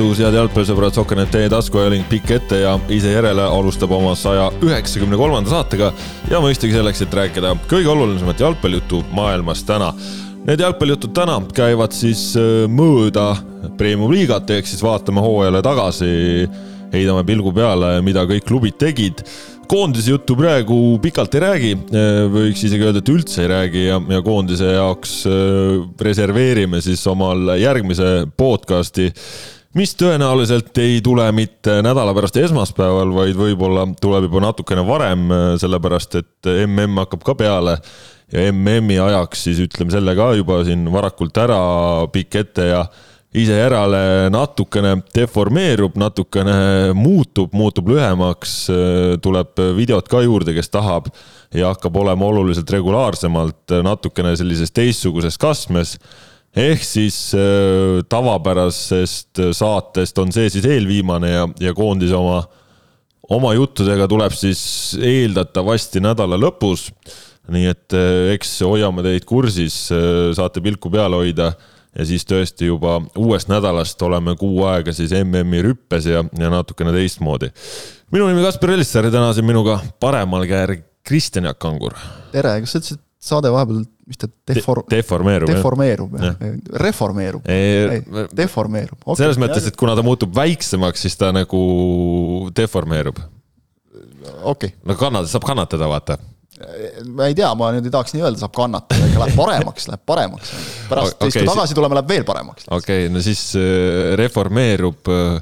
tervitus, head jalgpallisõbrad, Sokkernet teie taskuajaling pikk ette ja ise järele alustab oma saja üheksakümne kolmanda saatega. Ja mõistagi selleks, et rääkida kõige olulisemat jalgpallijuttu maailmas täna. Need jalgpallijutud täna käivad siis äh, mööda premium-liigat, ehk siis vaatame hooajale tagasi, heidame pilgu peale, mida kõik klubid tegid. Koondise juttu praegu pikalt ei räägi, äh, võiks isegi öelda, et üldse ei räägi ja, ja koondise jaoks äh, reserveerime siis omal järgmise podcast'i mis tõenäoliselt ei tule mitte nädala pärast esmaspäeval, vaid võib-olla tuleb juba natukene varem, sellepärast et mm hakkab ka peale. Ja MM-i ajaks siis ütleme selle ka juba siin varakult ära pikk ette ja ise järele natukene deformeerub, natukene muutub, muutub lühemaks, tuleb videot ka juurde, kes tahab ja hakkab olema oluliselt regulaarsemalt natukene sellises teistsuguses kastmes ehk siis äh, tavapärasest saatest on see siis eelviimane ja, ja koondise oma, oma juttudega tuleb siis eeldatavasti nädala lõpus. nii et äh, eks hoiame teid kursis, äh, saate pilku peal hoida ja siis tõesti juba uuest nädalast oleme kuu aega siis MM-i rüppes ja, ja natukene teistmoodi. minu nimi Kaspar Elisser ja täna siin minuga paremal käel Kristjan Jaak Kangur. tere, kas sa ütlesid, saade vahepeal mis ta defor-. deformeerub. deformeerub jah ja., reformeerub. deformeerub okay.. selles mõttes, et kuna ta muutub väiksemaks, siis ta nagu deformeerub. okei okay.. no kannata, saab kannatada, vaata ma ei tea, ma nüüd ei tahaks nii öelda, saab kannatada, aga läheb paremaks, läheb paremaks. pärast okay, teist, kui tagasi tuleme, läheb veel paremaks. okei okay,, no siis äh, reformeerub äh,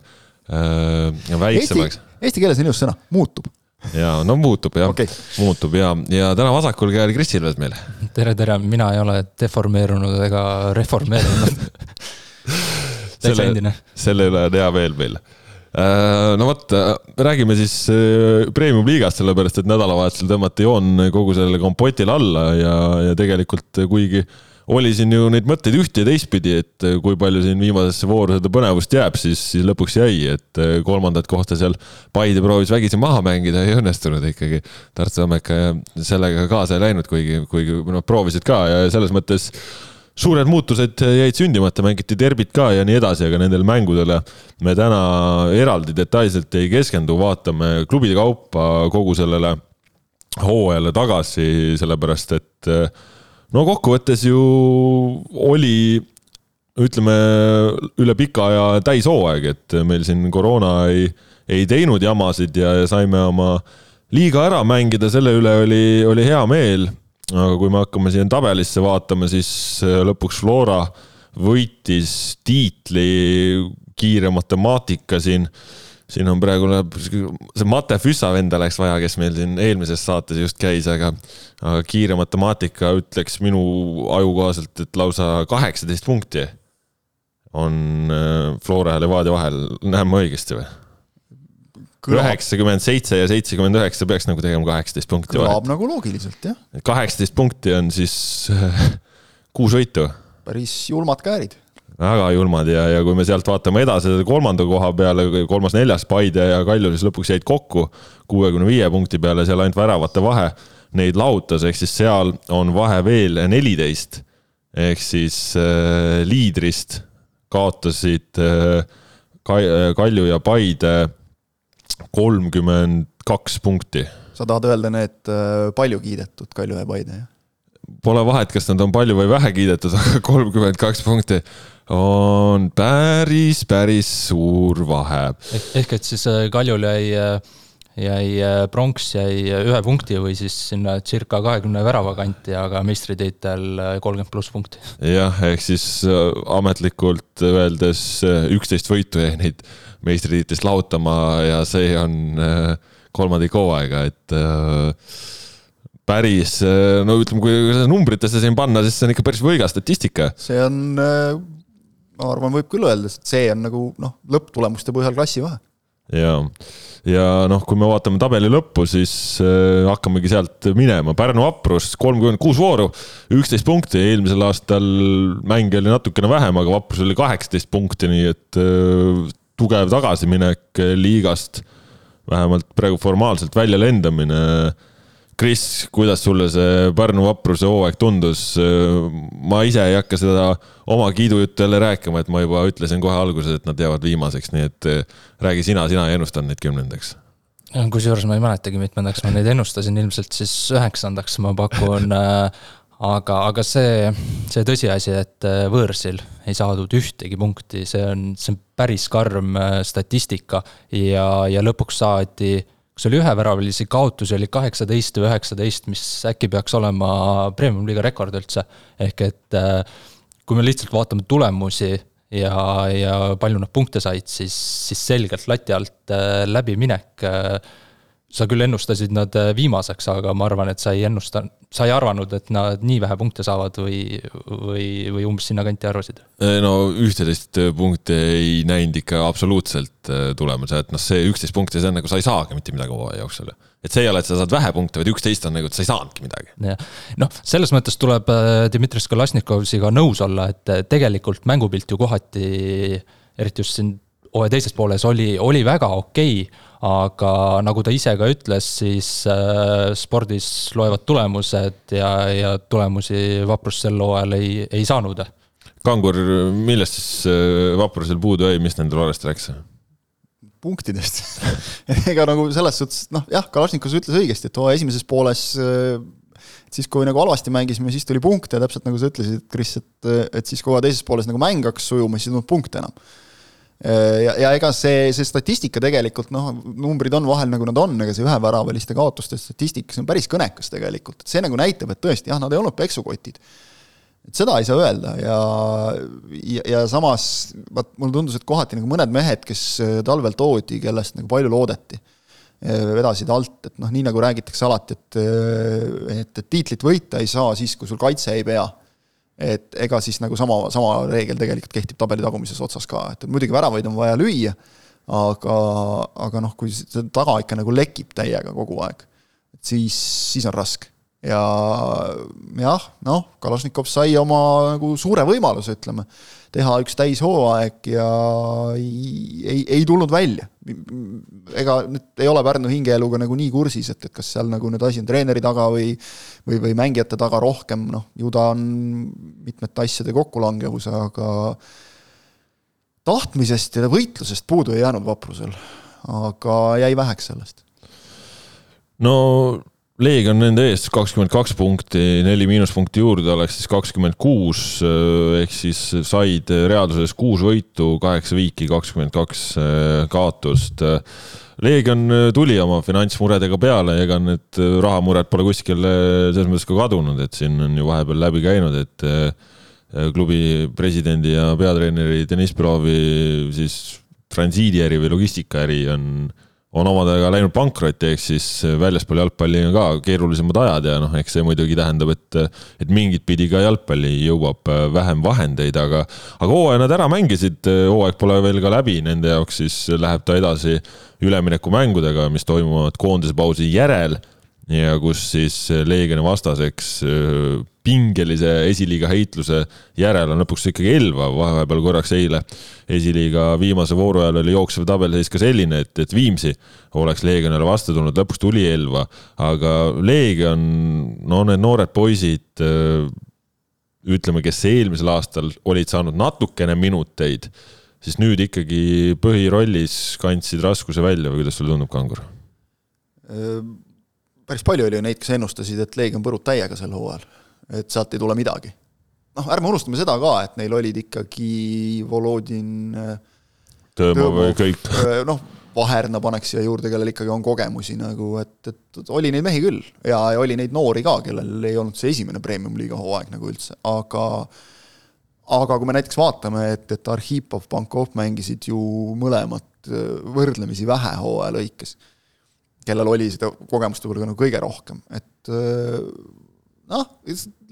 äh väiksemaks. Eesti, eesti keeles on ilus sõna, muutub ja no muutub jah okay., muutub ja, ja täna vasakul käel Kris Ilves meil. tere, tere, mina ei ole deformeerunud ega reformeerunud täitsa endine. selle üle on hea meel meil äh, no vot, äh, räägime siis äh, premium-liigast, sellepärast et nädalavahetusel tõmmati joon kogu sellele kompotile alla ja, ja tegelikult kuigi oli siin ju neid mõtteid ühte ja teistpidi, et äh, kui palju siin viimasesse vooru seda põnevust jääb, siis, siis lõpuks jäi, et äh, kolmandat kohta seal Paide proovis vägisi maha mängida, ei õnnestunud ikkagi. Tartu Tammeka sellega kaasa ei läinud, kuigi, kuigi nad proovisid ka ja selles mõttes suured muutused jäid sündimata, mängiti derbit ka ja nii edasi, aga nendele mängudele me täna eraldi detailselt ei keskendu, vaatame klubide kaupa kogu sellele hooajale tagasi, sellepärast et äh, no kokkuvõttes ju oli, ütleme üle pika aja täishooaeg, et meil siin koroona ei, ei teinud jamasid ja saime oma liiga ära mängida, selle üle oli, oli hea meel. aga kui me hakkame siin tabelisse vaatama, siis lõpuks Flora võitis tiitli kiire matemaatika siin siin on praegu läheb, see Mate Füssa venda läks vaja, kes meil siin eelmises saates just käis, aga, aga kiire matemaatika ütleks minu aju kohaselt, et lausa kaheksateist punkti on äh, Flora ja Levadia vahel, näen ma õigesti või? üheksakümmend seitse ja seitsekümmend üheksa peaks nagu tegema kaheksateist punkti. kõlab nagu loogiliselt, jah. kaheksateist punkti on siis kuus võitu. päris julmad käärid väga julmad ja, ja kui me sealt vaatame edasi kolmanda koha peale, kolmas-neljas Paide ja Kalju siis lõpuks jäid kokku kuuekümne viie punkti peale, seal ainult väravate vahe neid lahutas, ehk siis seal on vahe veel neliteist. ehk siis äh, liidrist kaotasid äh, Kalju ja Paide kolmkümmend kaks punkti. sa tahad öelda need äh, palju kiidetud Kalju ja Paide, jah? Pole vahet, kas nad on palju või vähe kiidetud, aga kolmkümmend kaks punkti on päris, päris suur vahe. ehk et siis äh, Kaljul jäi, äh, jäi äh, pronks jäi ühe punkti või siis sinna circa kahekümne värava kanti, aga meistritiitel kolmkümmend pluss punkti. jah, ehk siis ametlikult öeldes üksteist võitu jäi neid meistritiitlist lahutama ja see on kolmandik hooaega, et päris, no ütleme, kui numbritesse siin panna, siis see on ikka päris võigas statistika. see on ma arvan, võib küll öelda, sest see on nagu noh, lõpptulemuste põhjal klassivahe. ja, ja noh, kui me vaatame tabeli lõppu, siis äh, hakkamegi sealt minema. Pärnu vaprus kolmkümmend kuus vooru, üksteist punkti, eelmisel aastal mänge oli natukene vähem, aga vaprus oli kaheksateist punkti, nii et äh, tugev tagasiminek liigast, vähemalt praegu formaalselt väljalendamine Kris, kuidas sulle see Pärnu vapruse hooaeg tundus? ma ise ei hakka seda oma kiidujuttu jälle rääkima, et ma juba ütlesin kohe alguses, et nad jäävad viimaseks, nii et räägi sina, sina ei ennustanud neid kümnendaks kusjuures ma ei mäletagi, mitmendaks ma neid ennustasin, ilmselt siis üheksandaks ma pakun aga, aga see, see tõsiasi, et äh, võõrsil ei saadud ühtegi punkti, see on, see on päris karm äh, statistika ja, ja lõpuks saadi kas oli üheväravalisi kaotusi, oli kaheksateist või üheksateist, mis äkki peaks olema premium-liiga rekord üldse. ehk et äh, kui me lihtsalt vaatame tulemusi ja, ja palju nad punkte said, siis, siis selgelt lati alt läbiminek sa küll ennustasid nad äh, viimaseks, aga ma arvan, et sa ei ennusta, sa ei arvanud, et nad nii vähe punkte saavad või, või, või umbes sinnakanti arvasid? Äh, no ühteteist punkti ei näinud ikka absoluutselt äh, tulemas, et noh, see üksteist punkti, see on nagu sa ei saagi mitte midagi hooaja jooksul. et see ei ole, et sa saad vähe punkte, vaid üksteist on nagu, et sa ei saanudki midagi. noh, selles mõttes tuleb Dmitri Skolasnikovsiga nõus olla, et tegelikult mängupilt ju kohati, eriti just siin teises pooles oli, oli väga okei okay aga nagu ta ise ka ütles, siis äh, spordis loevad tulemused ja, ja tulemusi Vaprus sel hooajal ei, ei saanud. Kangur, millest siis äh, Vaprusel puudu jäi, mis nendel valesti läks? punktidest ega nagu selles suhtes, noh jah, Kalašnikov ütles õigesti, et hooaja esimeses pooles äh, siis, kui nagu halvasti mängisime, siis tuli punkte ja täpselt nagu sa ütlesid, Kris, et, et siis, kui hooaja teises pooles nagu mäng hakkas sujuma, siis ei tulnud punkte enam ja, ja ega see, see statistika tegelikult noh, numbrid on vahel nagu nad on, ega see üheväravaliste kaotuste statistika, see on päris kõnekas tegelikult, et see nagu näitab, et tõesti jah, nad ei olnud peksukotid. et seda ei saa öelda ja, ja, ja samas vaat mulle tundus, et kohati nagu mõned mehed, kes äh, talvel toodi, kellest nagu palju loodeti, äh, vedasid alt, et noh, nii nagu räägitakse alati, et et, et tiitlit võita ei saa siis, kui sul kaitse ei pea et ega siis nagu sama, sama reegel tegelikult kehtib tabeli tagumises otsas ka, et muidugi väravaid on vaja lüüa, aga, aga noh, kui see taga ikka nagu lekib täiega kogu aeg, et siis, siis on raske. ja jah, noh, Kalašnikov sai oma nagu suure võimaluse, ütleme teha üks täishooaeg ja ei, ei, tulnud välja. ega nüüd ei ole Pärnu hingeeluga nagu nii kursis, et, et kas seal nagu nüüd asi on treeneri taga või või, või mängijate taga rohkem, noh, ju ta on mitmete asjade kokkulangevus, aga tahtmisest ja võitlusest puudu ei jäänud Vaprusel, aga jäi väheks sellest. no Leegion nende ees kakskümmend kaks punkti, neli miinuspunkti juurde oleks siis kakskümmend kuus, ehk siis said reaalsuses kuus võitu, kaheksa viiki, kakskümmend kaks eh, kaotust. Leegion tuli oma finantsmuredega peale, ega need rahamured pole kuskile selles mõttes ka kadunud, et siin on ju vahepeal läbi käinud, et eh, klubi presidendi ja peatreeneri Deniss Belovi siis transiidiäri või logistikaäri on on omadega läinud pankrotti, ehk siis väljaspool jalgpalli on ka keerulisemad ajad ja noh, eks see muidugi tähendab, et, et mingit pidi ka jalgpalli jõuab äh, vähem vahendeid, aga, aga hooaja nad ära mängisid, hooaeg pole veel ka läbi, nende jaoks siis läheb ta edasi üleminekumängudega, mis toimuvad koondise pausi järel ja kus siis Leegioni vastaseks pingelise esiliiga heitluse järel on lõpuks ikkagi Elva, vahepeal korraks eile esiliiga viimase vooru ajal oli jooksev tabel seis ka selline, et, et Viimsi oleks Leegionile vastu tulnud, lõpuks tuli Elva, aga Leegion, no need noored poisid, äh, ütleme, kes eelmisel aastal olid saanud natukene minuteid, siis nüüd ikkagi põhirollis kandsid raskuse välja või kuidas sulle tundub, Kangur? Äh, päris palju oli ju neid, kes ennustasid, et Leegion põrub täiega sel hooajal, et sealt ei tule midagi. noh, ärme unustame seda ka, et neil olid ikkagi Volodin Tõõmov või kõik. Äh, noh, Vaherna paneks siia juurde, kellel ikkagi on kogemusi nagu, et, et oli neid mehi küll ja, ja oli neid noori ka, kellel ei olnud see esimene premium-liiga hooaeg nagu üldse, aga aga kui me näiteks vaatame, et, et Arhipov, Pankov mängisid ju mõlemad äh, võrdlemisi vähe hooaja lõikes kellel oli seda kogemust võib-olla nagu kõige rohkem, et äh, noh,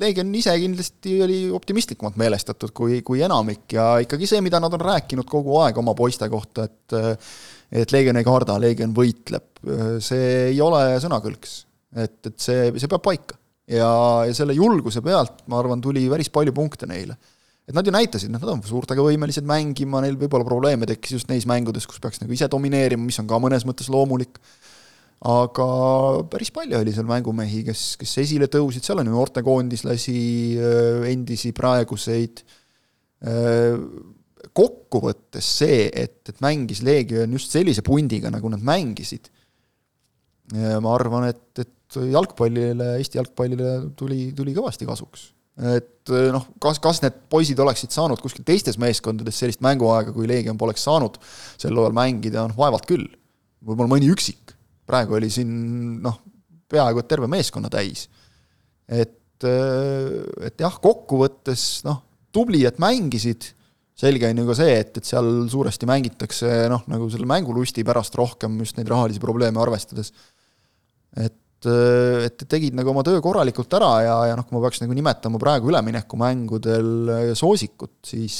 Leegion ise kindlasti oli optimistlikumalt meelestatud kui, kui enamik ja ikkagi see, mida nad on rääkinud kogu aeg oma poiste kohta, et et Leegion ei karda, Leegion võitleb, see ei ole sõnakõlks. et, et see, see peab paika. ja, ja selle julguse pealt, ma arvan, tuli päris palju punkte neile. et nad ju näitasid, noh, nad on suurtega võimelised mängima, neil võib-olla probleeme tekkis just neis mängudes, kus peaks nagu ise domineerima, mis on ka mõnes mõttes loomulik aga päris palju oli seal mängumehi, kes, kes esile tõusid, seal on ju noortekoondislasi, äh, endisi, praeguseid, äh, kokkuvõttes see, et, et mängis Leegion just sellise pundiga, nagu nad mängisid, ma arvan, et, et jalgpallile, Eesti jalgpallile tuli, tuli kõvasti kasuks. Et noh, kas, kas need poisid oleksid saanud kuskil teistes meeskondades sellist mänguaega, kui Leegion poleks saanud sel hooajal mängida, noh vaevalt küll. võib-olla mõni üksik, praegu oli siin noh, peaaegu et terve meeskonna täis. et, et jah, kokkuvõttes noh, tubli, et mängisid, selge on ju ka see, et, et seal suuresti mängitakse noh, nagu selle mängulusti pärast rohkem just neid rahalisi probleeme arvestades. et et, et tegid nagu oma töö korralikult ära ja, ja noh, kui ma peaks nagu nimetama praegu üleminekumängudel soosikut, siis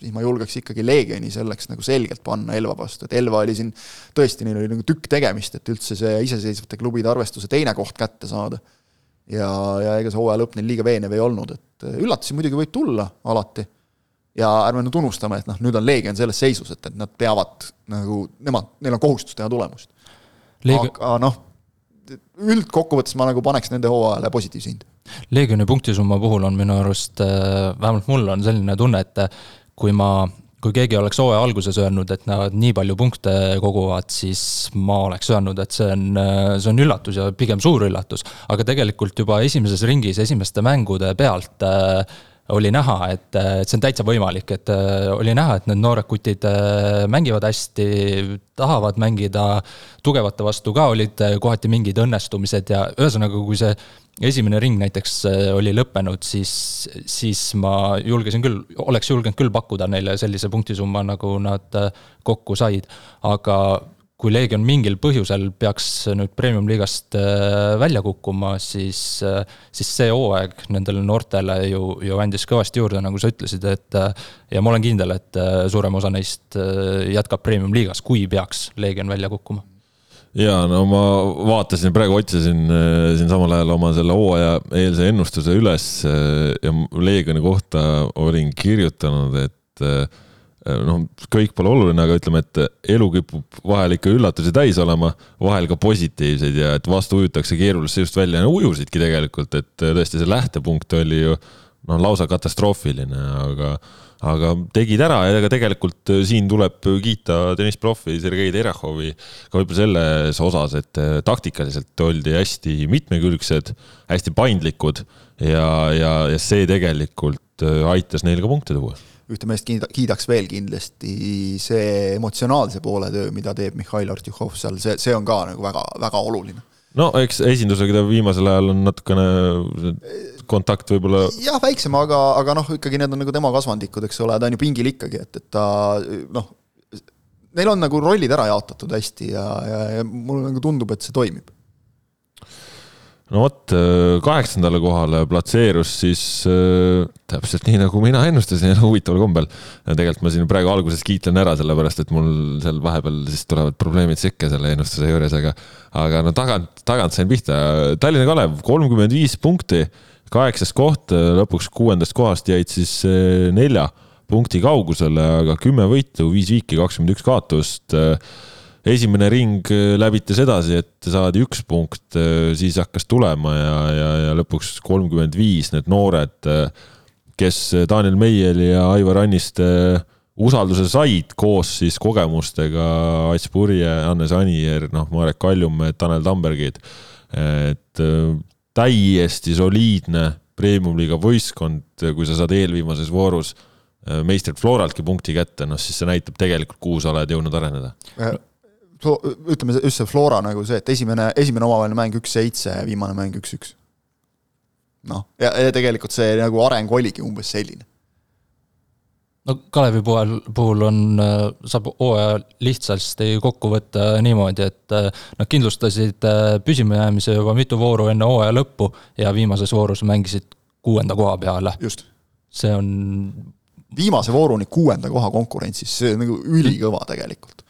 siis ma julgeks ikkagi Leegioni selleks nagu selgelt panna Elva vastu, et Elva oli siin tõesti, neil oli nagu tükk tegemist, et üldse see iseseisvate klubide arvestuse teine koht kätte saada. ja, ja ega see hooaja lõpp neil liiga veenev ei olnud, et üllatusi muidugi võib tulla alati. ja ärme nüüd unustame, et noh, nüüd on Leegion selles seisus, et, et nad peavad nagu, nemad, neil on kohustus teha tulemust Leegi.... aga noh üldkokkuvõttes ma nagu paneks nende hooajale positiivse hinde. Leegioni punktisumma puhul on minu arust, äh, vähemalt mul on selline tunne, et kui ma, kui keegi oleks hooaja alguses öelnud, et nad nii palju punkte koguvad, siis ma oleks öelnud, et see on, äh, see on üllatus ja pigem suur üllatus. aga tegelikult juba esimeses ringis esimeste mängude pealt äh, oli näha, et, et see on täitsa võimalik, et oli näha, et need noored kutid mängivad hästi, tahavad mängida, tugevate vastu ka olid kohati mingid õnnestumised ja ühesõnaga, kui see esimene ring näiteks oli lõppenud, siis, siis ma julgesin küll, oleks julgenud küll pakkuda neile sellise punktisumma, nagu nad kokku said. aga kui Leegion mingil põhjusel peaks nüüd premium-liigast äh, välja kukkuma, siis, äh, siis see hooaeg nendele noortele ju, ju andis kõvasti juurde, nagu sa ütlesid, et äh, ja ma olen kindel, et suurem osa neist jätkab premium-liigas, kui peaks Leegion välja kukkuma ja no ma vaatasin, praegu otsisin siin samal ajal oma selle hooaja eelse ennustuse üles ja Leegioni kohta olin kirjutanud, et Äh, noh, kõik pole oluline, aga ütleme, et elu kipub vahel ikka üllatusi täis olema, vahel ka positiivseid ja et vastu ujutakse keerulist seisust välja, no ujusidki tegelikult, et tõesti see lähtepunkt oli ju noh, lausa katastroofiline, aga, aga tegid ära ja ega tegelikult siin tuleb kiita tennisprofi Sergei Terehhovi ka võib-olla selles osas, et taktikaliselt oldi hästi mitmekülgsed, hästi paindlikud ja, ja, ja see tegelikult aitas neil ka punkte tuua ühte meest kiidaks veel kindlasti see emotsionaalse poole töö, mida teeb Mihhail Artjuhov seal, see, see on ka nagu väga, väga oluline. no eks esindusega ta viimasel ajal on natukene kontakt võib-olla. jah, väiksem, aga, aga noh, ikkagi need on nagu tema kasvandikud, eks ole, ta on ju pingil ikkagi, et, et ta noh, neil on nagu rollid ära jaotatud hästi ja, ja, ja mulle nagu tundub, et see toimib no vot, äh, kaheksandale kohale platseerus siis äh, täpselt nii, nagu mina ennustasin, huvitaval kombel. tegelikult ma siin praegu alguses kiitlen ära, sellepärast et mul seal vahepeal siis tulevad probleemid sekka selle ennustuse juures, aga, aga no tagant, tagant sain pihta. Tallinna Kalev kolmkümmend viis punkti, kaheksas koht, lõpuks kuuendast kohast jäid siis äh, nelja punkti kaugusele, aga kümme võitu, viis viiki, kakskümmend üks kaotust esimene ring äh, läbitas edasi, et saadi üks punkt, äh, siis hakkas tulema ja, ja, ja lõpuks kolmkümmend viis need noored, äh, kes Daniel Meieli ja Aivar Anniste usalduse said koos siis kogemustega Ats Purje, Hannes Anier, noh, Marek Kaljumäe, Tanel Tambergid. et täiesti soliidne premium-liiga võistkond, kui sa saad eelviimases voorus meistrilt Floraltki punkti kätte, noh siis see näitab tegelikult, kuhu sa oled jõudnud areneda ütleme just see Flora nagu see, et esimene, esimene omavaheline mäng üks-seitse viimane mäng üks-üks. noh, ja tegelikult see nagu areng oligi umbes selline. No Kalevi puhul, puhul on, saab hooaja lihtsasti kokku võtta niimoodi, et nad kindlustasid püsimajäämise juba mitu vooru enne hooaja lõppu ja viimases voorus mängisid kuuenda koha peale. just. see on viimase vooruni kuuenda koha konkurentsis, see on nagu ülikõva tegelikult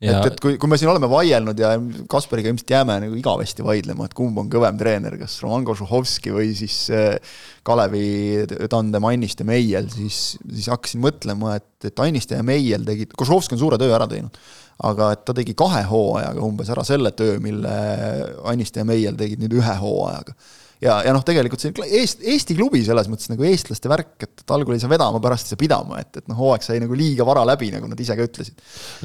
Ja... et, et kui, kui me siin oleme vaielnud ja Kaspariga ilmselt jääme nagu igavesti vaidlema, et kumb on kõvem treener, kas Roman Kožuhovski või siis äh, Kalevi tandem Anniste Meiel, siis, siis hakkasin mõtlema, et, et Anniste ja Meiel tegid, Kožuhovski on suure töö ära teinud, aga et ta tegi kahe hooajaga umbes ära selle töö, mille Anniste ja Meiel tegid nüüd ühe hooajaga ja, ja noh, tegelikult see Eest, Eesti klubi selles mõttes nagu eestlaste värk, et, et algul ei saa vedama, pärast ei saa pidama, et, et noh, hooaeg sai nagu liiga vara läbi, nagu nad ise ka ütlesid.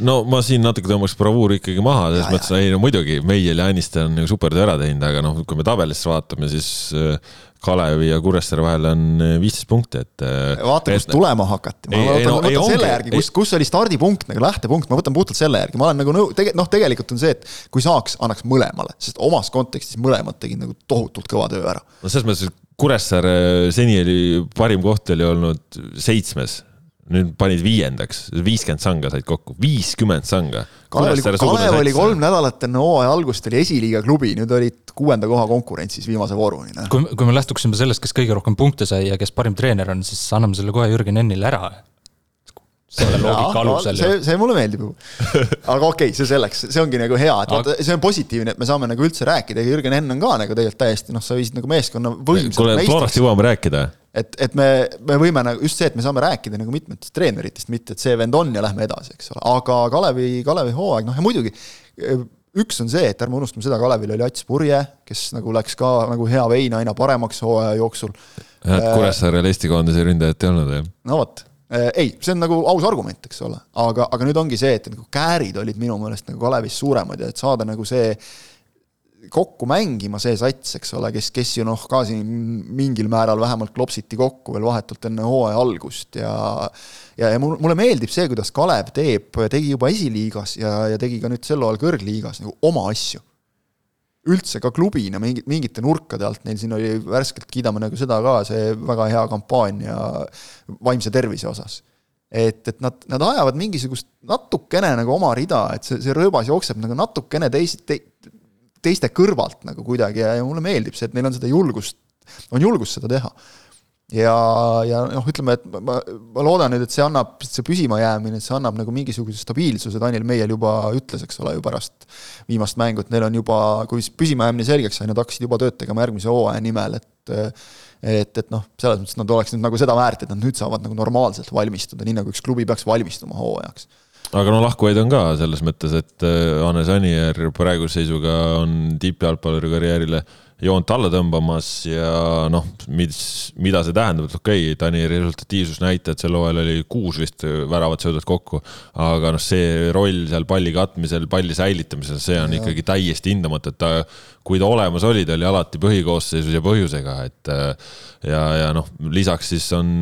no ma siin natuke tõmbaks bravuuri ikkagi maha, selles mõttes, ei no muidugi, Meiel ja Aniste on nagu super töö ära teinud, aga noh, kui me tabelisse vaatame, siis äh, Kalevi ja Kuressaare vahel on äh, viisteist punkti, et. Äh, vaata, kust tulema hakati, ma ei, võtan, no, võtan selle järgi, kus, kus oli stardipunkt nagu lähtepunkt, ma võtan puhtalt selle järgi, ma olen nagu nõu-, tege-, noh, tegelikult on see, et kui saaks, annaks mõlemale, sest omas kontekstis mõlemad tegid nagu tohutult kõva töö ära. no selles mõttes, et Kuressaare seni oli parim koht oli olnud seitsmes nüüd panid viiendaks, viiskümmend sanga said kokku, viiskümmend sanga. Kalev oli, Kalev oli kolm nädalat enne hooaja algust oli esiliiga klubi, nüüd olid kuuenda koha konkurentsis viimase vooruni. kui, kui me lähtuksime sellest, kes kõige rohkem punkte sai ja kes parim treener on, siis anname selle kohe Jürgen Ennile ära. Selle loogika alusel. see, see mulle meeldib ju. aga okei okay,, see selleks, see ongi nagu hea, et vaata, see on positiivne, et me saame nagu üldse rääkida ja Jürgen Enn on ka nagu tegelikult täiesti noh, sa viisid nagu meeskonna võimsalt. kuule, Florast jõuame rääkida et, et me, me võime nagu just see, et me saame rääkida nagu mitmetest treeneritest, mitte et see vend on ja lähme edasi, eks ole, aga Kalevi, Kalevi hooaeg, noh ja muidugi üks on see, et ärme unustame seda, Kalevil oli Ats Purje, kes nagu läks ka nagu hea vein aina paremaks hooaja jooksul. jah, et Kuressaarel Eesti koondise ründajat ei olnud, jah? no vot, ei, see on nagu aus argument, eks ole, aga, aga nüüd ongi see, et nagu käärid olid minu meelest nagu Kalevis suuremad ja et saada nagu see kokku mängima see sats, eks ole, kes, kes ju noh, ka siin mingil määral vähemalt klopsiti kokku veel vahetult enne hooaja algust ja ja, ja mulle meeldib see, kuidas Kalev teeb, tegi juba esiliigas ja, ja tegi ka nüüd sel hooajal kõrgliigas nagu oma asju. Üldse ka klubina mingi, mingite nurkade alt, neil siin oli värskelt, kiidame nagu seda ka, see väga hea kampaania vaimse tervise osas et, et nad, nad ajavad mingisugust natukene nagu oma rida, et see, see rööbas jookseb nagu natukene teis- te,, teiste kõrvalt nagu kuidagi ja, ja mulle meeldib see, et neil on seda julgust, on julgust seda teha. Ja, ja noh, ütleme, et ma, ma loodan nüüd, et see annab, see püsimajäämine, see annab nagu mingisuguse stabiilsuse, Daniel Meiel juba ütles, eks ole, ju pärast viimast mängu, et neil on juba, kui püsimajäämine selgeks sai, nad hakkasid juba tööd tegema järgmise hooaja nimel, et et, et noh, selles mõttes nad oleks nüüd nagu seda väärt, et nad nüüd saavad nagu normaalselt valmistuda, nii nagu üks klubi peaks valmistuma hooajaks. Aga no lahkujaid on ka selles mõttes, et Hannes äh, Anier praeguse seisuga on tippjalgpalluri karjäärile joont alla tõmbamas ja noh, mis, mida see tähendab, et okei okay,, Tani resultatiivsusnäitajad sel hooajal oli kuus vist väravat söödud kokku, aga noh, see roll seal palli katmisel, palli säilitamisel, see on ja. ikkagi täiesti hindamatu, et ta, kui ta olemas oli, ta oli alati põhikoosseisus ja põhjusega, et ja, ja noh, lisaks siis on,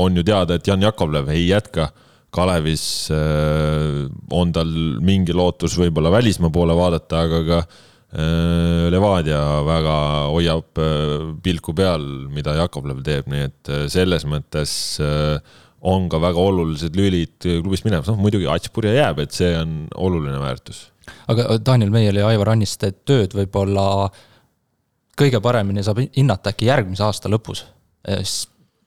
on ju teada, et Jan Jakovlev ei jätka Kalevis äh, on tal mingi lootus võib-olla välismaa poole vaadata, aga ka äh, Levadia väga hoiab äh, pilku peal, mida Jakovlev teeb, nii et selles mõttes on ka väga olulised lülid klubist minemas, noh muidugi Atspurja jääb, et see on oluline väärtus. aga Daniel Meiel ja Aivar Anniste tööd võib-olla kõige paremini saab hinnata äkki järgmise aasta lõpus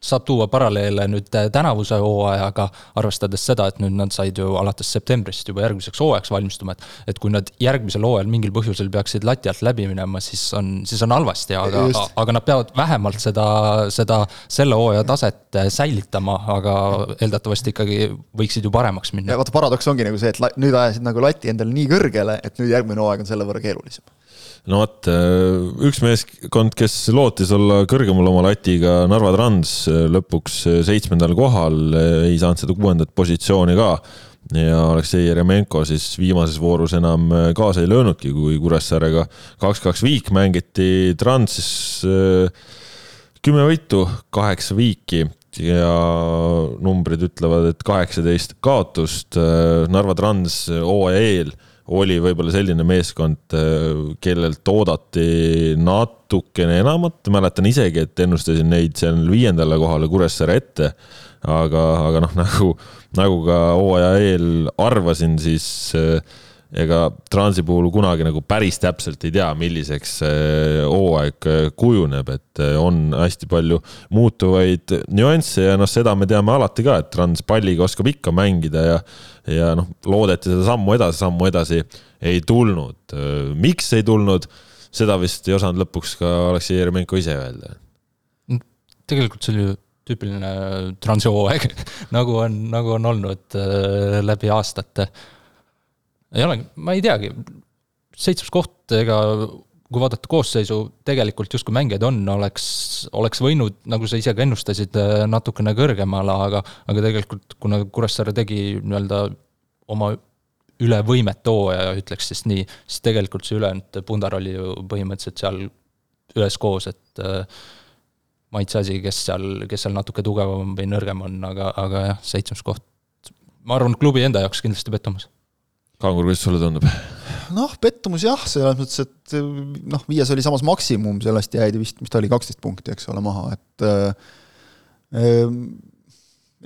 saab tuua paralleele nüüd äh, tänavuse hooajaga, arvestades seda, et nüüd nad said ju alates septembrist juba järgmiseks hooajaks valmistuma, et. et kui nad järgmisel hooajal mingil põhjusel peaksid lati alt läbi minema, siis on, siis on halvasti, aga, aga nad peavad vähemalt seda, seda selle hooaja taset äh, säilitama, aga eeldatavasti ikkagi võiksid ju paremaks minna. vaata, paradoks ongi nagu see, et nüüd ajasid nagu lati endale nii kõrgele, et nüüd järgmine hooaeg on selle võrra keerulisem no vot, äh, üks meeskond, kes lootis olla kõrgemal oma latiga, Narva Trans, äh, lõpuks äh, seitsmendal kohal, ei saanud seda kuuendat positsiooni ka. ja Aleksei Jeremenko siis viimases voorus enam kaasa ei löönudki, kui Kuressaarega kaks-kaks viik mängiti, Trans kümme võitu, kaheksa viiki ja numbrid ütlevad, et kaheksateist kaotust. Narva Trans hooaja eel oli võib-olla selline meeskond, äh, kellelt oodati natukene enamat, mäletan isegi, et ennustasin neid seal viiendale kohale Kuressaare ette. aga, aga noh, nagu, nagu ka hooaja eel arvasin, siis äh, ega Transi puhul kunagi nagu päris täpselt ei tea, milliseks see hooaeg kujuneb, et on hästi palju muutuvaid nüansse ja noh, seda me teame alati ka, et Trans palliga oskab ikka mängida ja, ja noh, loodeti seda sammu edasi, sammu edasi ei tulnud. miks ei tulnud, seda vist ei osanud lõpuks ka Aleksei Jeremenko ise öelda. tegelikult see oli ju tüüpiline transi hooaeg nagu on, nagu on olnud äh, läbi aastate. Ei ole, ma ei teagi, seitsmes koht, ega kui vaadata koosseisu, tegelikult justkui mängijaid on, oleks, oleks võinud, nagu sa ise ka ennustasid, äh, natukene kõrgemale, aga, aga tegelikult kuna Kuressaare tegi nii-öelda oma üle võimete hooaja, ütleks siis nii, siis tegelikult see ülejäänud pundar oli ju põhimõtteliselt seal üheskoos, et äh, maitseasi, kes seal, kes seal natuke tugevam või nõrgem on, aga, aga jah, seitsmes koht. ma arvan, klubi enda jaoks kindlasti pettumus. Kangur, kuidas sulle tundub? noh, pettumus jah, selles mõttes, et noh, viies oli samas maksimum, sellest jäid vist, mis ta oli, kaksteist punkti, eks ole, maha, et äh,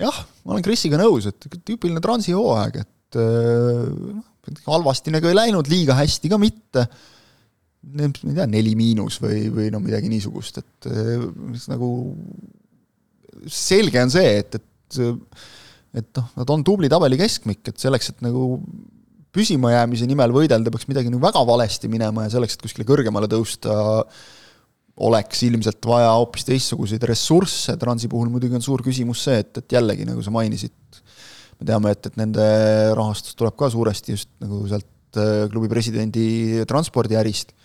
jah, ma olen Krisiga nõus, et tüüpiline transi hooaeg, et noh, halvasti nagu ei läinud, liiga hästi ka mitte ma ei tea, neli miinus või, või no midagi niisugust, et nagu selge on see, et, et et noh, nad on tubli tabeli keskmik, et selleks, et nagu püsimajäämise nimel võidelda, peaks midagi nagu väga valesti minema ja selleks, et kuskile kõrgemale tõusta, oleks ilmselt vaja hoopis teistsuguseid ressursse, Transi puhul muidugi on suur küsimus see, et, et jällegi, nagu sa mainisid, me teame, et, et nende rahastus tuleb ka suuresti just nagu sealt äh, klubi presidendi transpordiärist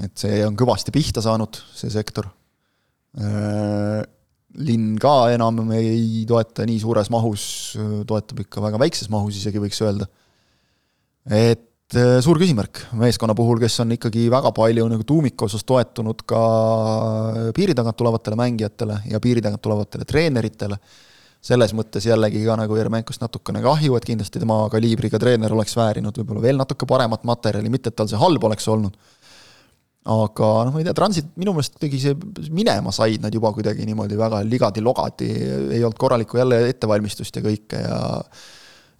et see on kõvasti pihta saanud, see sektor. Äh, linn ka enam ei toeta nii suures mahus, toetab ikka väga väikses mahus isegi, võiks öelda. Et äh, suur küsimärk meeskonna puhul, kes on ikkagi väga palju nagu tuumikosas toetunud ka piiri tagant tulevatele mängijatele ja piiri tagant tulevatele treeneritele, selles mõttes jällegi ka nagu Jeremenkost natukene kahju, et kindlasti tema kaliibriga treener oleks väärinud võib-olla veel natuke paremat materjali, mitte et tal see halb oleks olnud. Aga noh, ma ei tea, Transit minu meelest kuidagi see minema said nad juba kuidagi niimoodi väga ligadi-logadi, ei olnud korralikku jälle ettevalmistust ja kõike ja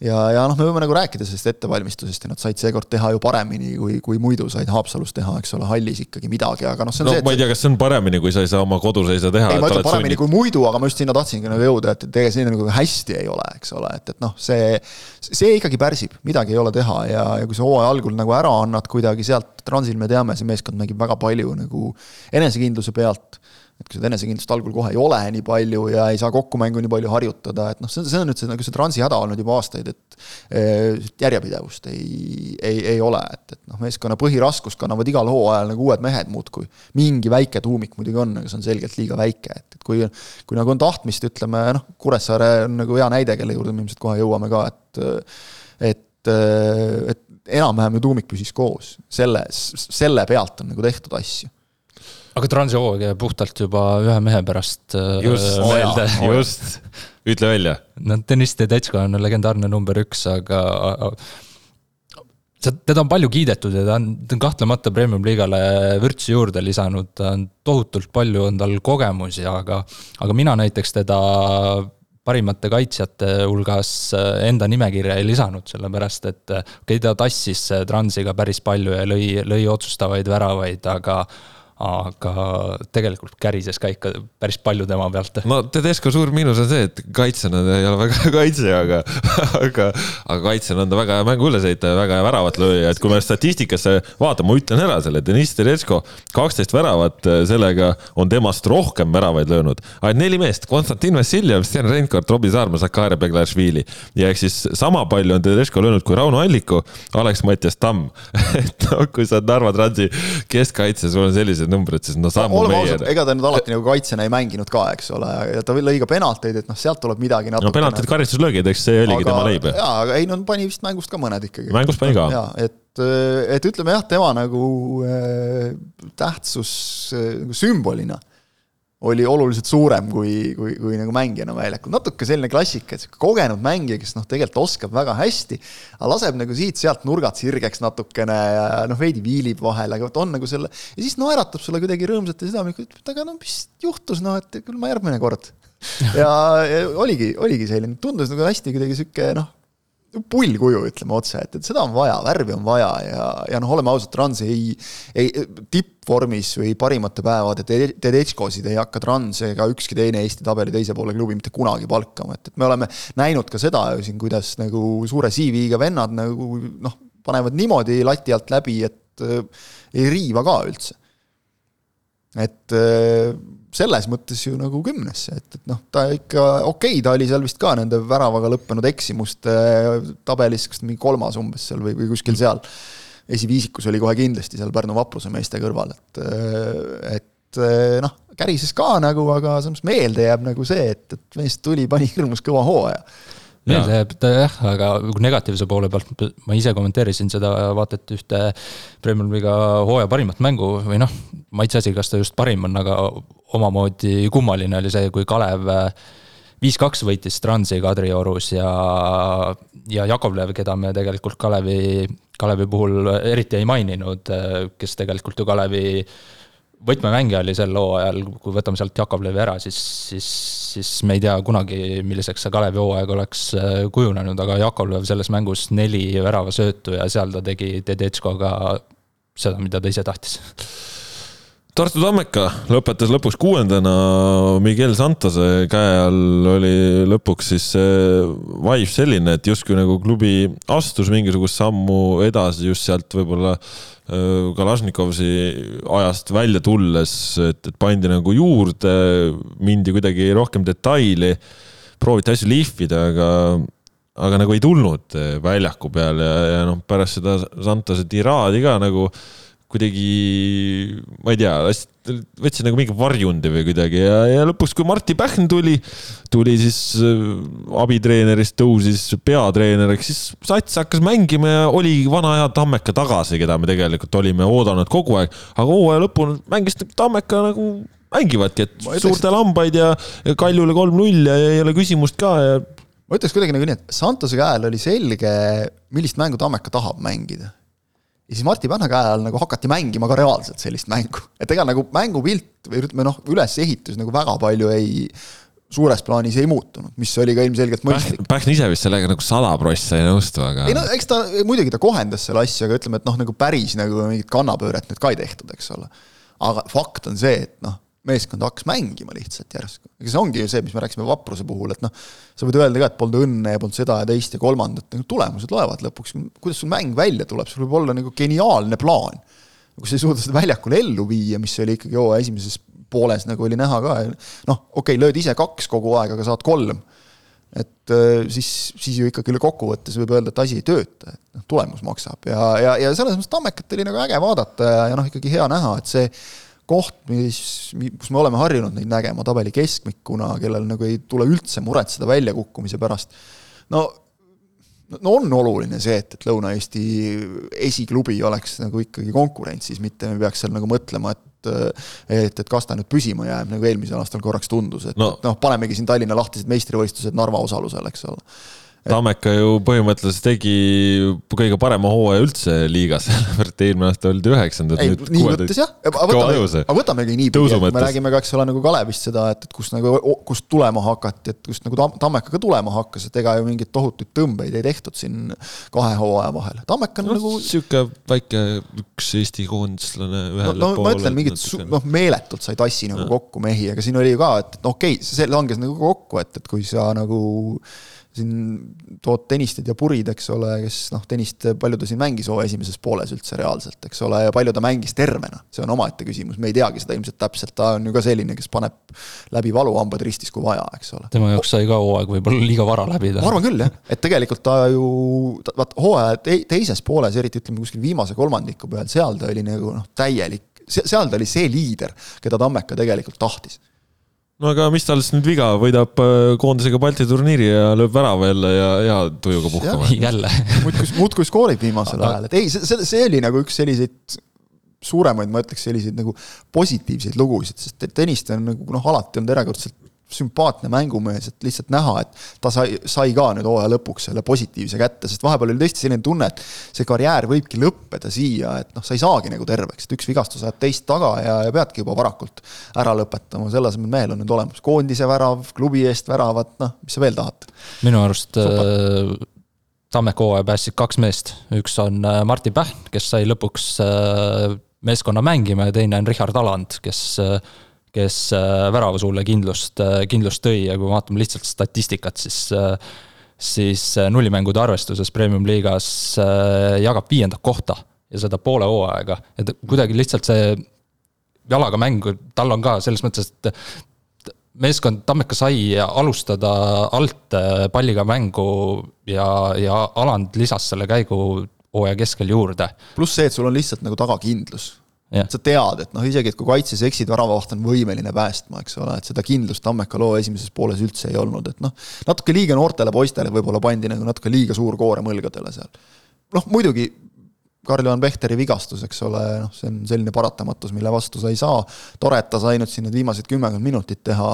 ja, ja noh, me võime nagu rääkida sellest ettevalmistusest ja nad said seekord teha ju paremini, kui, kui muidu said Haapsalus teha, eks ole, hallis ikkagi midagi, aga noh, see on no, see. ma ei tea, kas see on paremini, kui sa ei saa oma koduseisa teha. ei, ma ütlen paremini sunnid... kui muidu, aga ma just sinna tahtsingi nagu jõuda, et, et ega see nagu hästi ei ole, eks ole, et, et noh, see, see ikkagi pärsib, midagi ei ole teha ja, ja kui sa hooaja algul nagu ära annad kuidagi sealt, Transil me teame, see meeskond mängib väga palju nagu enesekindluse pealt et kui seda enesekindlust algul kohe ei ole nii palju ja ei saa kokkumängu nii palju harjutada, et noh, see on, see on nüüd see nagu see transi häda olnud juba aastaid, et eh, järjepidevust ei, ei, ei ole, et, et noh, meeskonna põhiraskust kannavad igal hooajal nagu uued mehed muudkui. mingi väike tuumik muidugi on, aga see on selgelt liiga väike, et, et kui, kui nagu on tahtmist, ütleme noh, Kuressaare on nagu hea näide, kelle juurde me ilmselt kohe jõuame ka, et et, et enam-vähem ju tuumik püsis koos, selle, selle pealt on nagu tehtud asju aga Transi-hooaeg jääb puhtalt juba ühe mehe pärast äh, just, meelde. just, ütle välja. no Deniss Tedetško on legendaarne number üks, aga teda on palju kiidetud ja ta on, ta on kahtlemata premium-liigale vürtsi juurde lisanud, ta on tohutult palju, on tal kogemusi, aga, aga mina näiteks teda parimate kaitsjate hulgas äh, enda nimekirja ei lisanud, sellepärast et okei okay,, ta tassis Transiga päris palju ja lõi, lõi otsustavaid väravaid, aga aga tegelikult kärises ka ikka päris palju tema pealt. no Tedesco suur miinus on see, et kaitsjana ta ei ole väga hea kaitsja, aga, aga, aga kaitsjana on ta väga hea mängu ülesehitaja, väga hea väravat lööja, et kui me statistikasse vaatame, ma ütlen ära selle, Deniss Tedesco kaksteist väravat, sellega on temast rohkem väravaid löönud. ainult neli meest, Konstantin Vassiljev, Sten Reinkord, Robbie Saarma, Zakaria Beglašvili ja ehk siis sama palju on Tedesco löönud kui Rauno Alliku, Alex-Mattias Tamm et noh, kui sa oled Narva Transi keskkaitse, sul on sellised numbrid, siis no sammu oleme ausad, ega ta nüüd alati nagu kaitsjana ei mänginud ka, eks ole, ja ta lõi ka penalteid, et noh, sealt tuleb midagi natuke. no penaltid, karistuslöögid, eks see oligi aga, tema leib. jaa, aga ei no pani vist mängust ka mõned ikkagi. mängust pani ka. jaa, et, et ütleme jah, tema nagu äh, tähtsus äh, nagu sümbolina oli oluliselt suurem kui, kui, kui nagu mängijana väljakul, natuke selline klassika, et sihuke kogenud mängija, kes noh, tegelikult oskab väga hästi, aga laseb nagu siit-sealt nurgad sirgeks natukene ja noh, veidi viilib vahel, aga vot on nagu selle, ja siis naeratab sulle kuidagi rõõmsalt ja südamlikult, et aga no mis juhtus, noh, et küll ma järgmine kord. ja, ja oligi, oligi selline, tundus nagu hästi kuidagi sihuke noh, pullkuju, ütleme otse, et, et seda on vaja, värvi on vaja ja, ja noh, oleme ausad, Trans ei, ei tippvormis või parimate päevade Tedescosid ei hakka Trans ega ükski teine Eesti tabeli teise poole klubi mitte kunagi palkama, et, et me oleme näinud ka seda ju siin, kuidas nagu suure CV-ga vennad nagu noh, panevad niimoodi lati alt läbi, et äh, ei riiva ka üldse. et äh, selles mõttes ju nagu kümnesse, et, et noh, ta ikka, okei okay,, ta oli seal vist ka nende väravaga lõppenud eksimuste tabelis, kas mingi kolmas umbes seal või, või kuskil seal. esiviisikus oli kohe kindlasti seal Pärnu vapruse meeste kõrval, et, et noh, kärises ka nagu, aga samas meelde jääb nagu see, et, et mees tuli, pani hirmus kõva hooaja meelde jääb ta jah, aga negatiivse poole pealt ma ise kommenteerisin seda vaata et ühte Premier League'iga hooaja parimat mängu või noh, maitseasi, kas ta just parim on, aga omamoodi kummaline oli see, kui Kalev viis-kaks võitis Transi Kadriorus ja, ja Jakovlev, keda me tegelikult Kalevi, Kalevi puhul eriti ei maininud, kes tegelikult ju Kalevi võtmemängija oli sel hooajal, kui võtame sealt Jakovlevi ära, siis, siis, siis me ei tea kunagi, milliseks see Kalevi hooaeg oleks äh, kujunenud, aga Jakovlev selles mängus neli väravasöötu ja seal ta tegi Tedetškoga seda, mida ta ise tahtis Tartu Tammeka lõpetas lõpuks kuuendana, Miguel Santose käe all oli lõpuks siis see vibe selline, et justkui nagu klubi astus mingisugust sammu edasi just sealt võib-olla äh, Kalašnikovsi ajast välja tulles, et, et pandi nagu juurde, mindi kuidagi rohkem detaili, prooviti asju lihvida, aga aga nagu ei tulnud väljaku peal ja, ja noh, pärast seda Santose tiraadi ka nagu kuidagi, ma ei tea, võtsin nagu mingi varjundi või kuidagi ja, ja lõpuks, kui Martti Pähn tuli, tuli siis äh, abitreenerist, tõusis peatreeneriks, siis sats hakkas mängima ja oli vana hea Tammeka tagasi, keda me tegelikult olime oodanud kogu aeg, aga hooaja lõpul mängis Tammeka nagu mängivadki, et ütleks, suurte lambaid ja, ja Kaljule kolm-null ja ei ole küsimust ka ja ma ütleks kuidagi nagu nii, et Santose käe all oli selge, millist mängu Tammeka tahab mängida ja siis Martti käe all nagu hakati mängima ka reaalselt sellist mängu. et ega nagu mängupilt või ütleme noh, ülesehitus nagu väga palju ei, suures plaanis ei muutunud, mis oli ka ilmselgelt mõistlik. Pähn ise vist sellega nagu sada prossa ei nõustu, aga. ei no eks ta, muidugi ta kohendas selle asja, aga ütleme, et noh, nagu päris nagu mingit kannapööret nüüd ka ei tehtud, eks ole. aga fakt on see, et noh, meeskond hakkas mängima lihtsalt järsku. ega see ongi ju see, mis me rääkisime vapruse puhul, et noh, sa võid öelda ka, et polnud õnne ja polnud seda ja teist ja kolmandat, nagu tulemused loevad lõpuks, kuidas sul mäng välja tuleb, sul võib olla nagu geniaalne plaan. kui sa ei suuda seda väljakul ellu viia, mis oli ikkagi hooaja esimeses pooles nagu oli näha ka, noh, okei okay,, lööd ise kaks kogu aeg, aga saad kolm. et äh, siis, siis ju ikkagi kokkuvõttes võib öelda, et asi ei tööta, et noh, tulemus maksab ja, ja, ja selles mõttes Tammekat oli nagu äge vaadata ja, ja noh, ikkagi hea näha, et see koht, mis, kus me oleme harjunud neid nägema tabeli keskmikuna, kellel nagu ei tule üldse muretseda väljakukkumise pärast, no no on oluline see, et, et Lõuna-Eesti esiklubi oleks nagu ikkagi konkurentsis, mitte me peaks seal nagu mõtlema, et et, et kas ta nüüd püsima jääb, nagu eelmisel aastal korraks tundus, et no. noh, panemegi siin Tallinna lahtised meistrivõistlused Narva osalusel, eks ole Tammeka ju põhimõtteliselt tegi kõige parema hooaja üldse liigas, sellepärast et eelmine aasta oldi üheksandad. nii mõttes jah, aga võtame, aga võtamegi niipidi, et me räägime ka, eks ole, nagu Kalevist seda, et, et kust nagu, kust tulema hakati, et kust nagu Tammeka ka tulema hakkas, et ega ju mingeid tohutuid tõmbeid ei tehtud siin kahe hooaja vahel. Tammeka on no, nagu. sihuke väike üks Eesti koondislane ühele no, no, ma ütlen, mingit noh, meeletult sa ei tassi nagu kokku mehi, aga siin oli ju ka, et, et noh, okei okay,, see langes nagu kokku, et, et kui sa nagu siin tood Tõnisted ja Purid, eks ole, kes noh, Tõnist, palju ta siin mängis hooaja esimeses pooles üldse reaalselt, eks ole, ja palju ta mängis tervena, see on omaette küsimus, me ei teagi seda ilmselt täpselt, ta on ju ka selline, kes paneb läbi valuhambad ristis, kui vaja, eks ole. tema jaoks sai ka hooaeg võib-olla liiga vara läbida. ma arvan küll, jah, et tegelikult ta ju, vaat hooaja te teises pooles, eriti ütleme kuskil viimase kolmandiku peal, seal ta oli nagu noh, täielik, seal ta oli see liider, keda Tammeka tegelikult tahtis no aga mis tal siis nüüd viga, võidab äh, koondisega Balti turniiri ja lööb värava jälle ja hea tujuga puhkama. jälle. Muudkui, muudkui skoorib viimasel ajal, et ei, see, see, oli nagu üks selliseid suuremaid, ma ütleks selliseid nagu positiivseid lugusid, sest Tõniste on nagu noh, alati olnud erakordselt sümpaatne mängumees, et lihtsalt näha, et ta sai, sai ka nüüd hooaja lõpuks selle positiivse kätte, sest vahepeal oli tõesti selline tunne, et see karjäär võibki lõppeda siia, et noh, sa ei saagi nagu terveks, et üks vigastus ajab teist taga ja, ja peadki juba varakult ära lõpetama, selle asemel mehel on nüüd olemas koondise värav, klubi eest väravad, noh, mis sa veel tahad? minu arust Super. Äh, Tammeka hooaja päästsid kaks meest, üks on äh, Martin Pähn, kes sai lõpuks äh, meeskonna mängima ja teine on Richard Aland, kes, kes väravasuule kindlust, kindlust tõi ja kui vaatame lihtsalt statistikat, siis siis nullimängude arvestuses premium-liigas jagab viiendat kohta ja seda poole hooaega, et kuidagi lihtsalt see jalaga mäng, tal on ka selles mõttes, et meeskond Tammeka sai alustada alt äh, palliga mängu ja, ja Aland lisas selle käigu hooaja keskel juurde. pluss see, et sul on lihtsalt nagu tagakindlus. Sa tead, et noh, isegi et kui kaitses eksid, väravavaht on võimeline päästma, eks ole, et seda kindlust Tammeka loo esimeses pooles üldse ei olnud, et noh, natuke liiga noortele poistele võib-olla pandi nagu natuke liiga suur koorem õlgadele seal. noh, muidugi Karl-Juhan Pehteri vigastus, eks ole, noh, see on selline paratamatus, mille vastu sa ei saa. tore, et ta sai nüüd siin need viimased kümmekond minutit teha,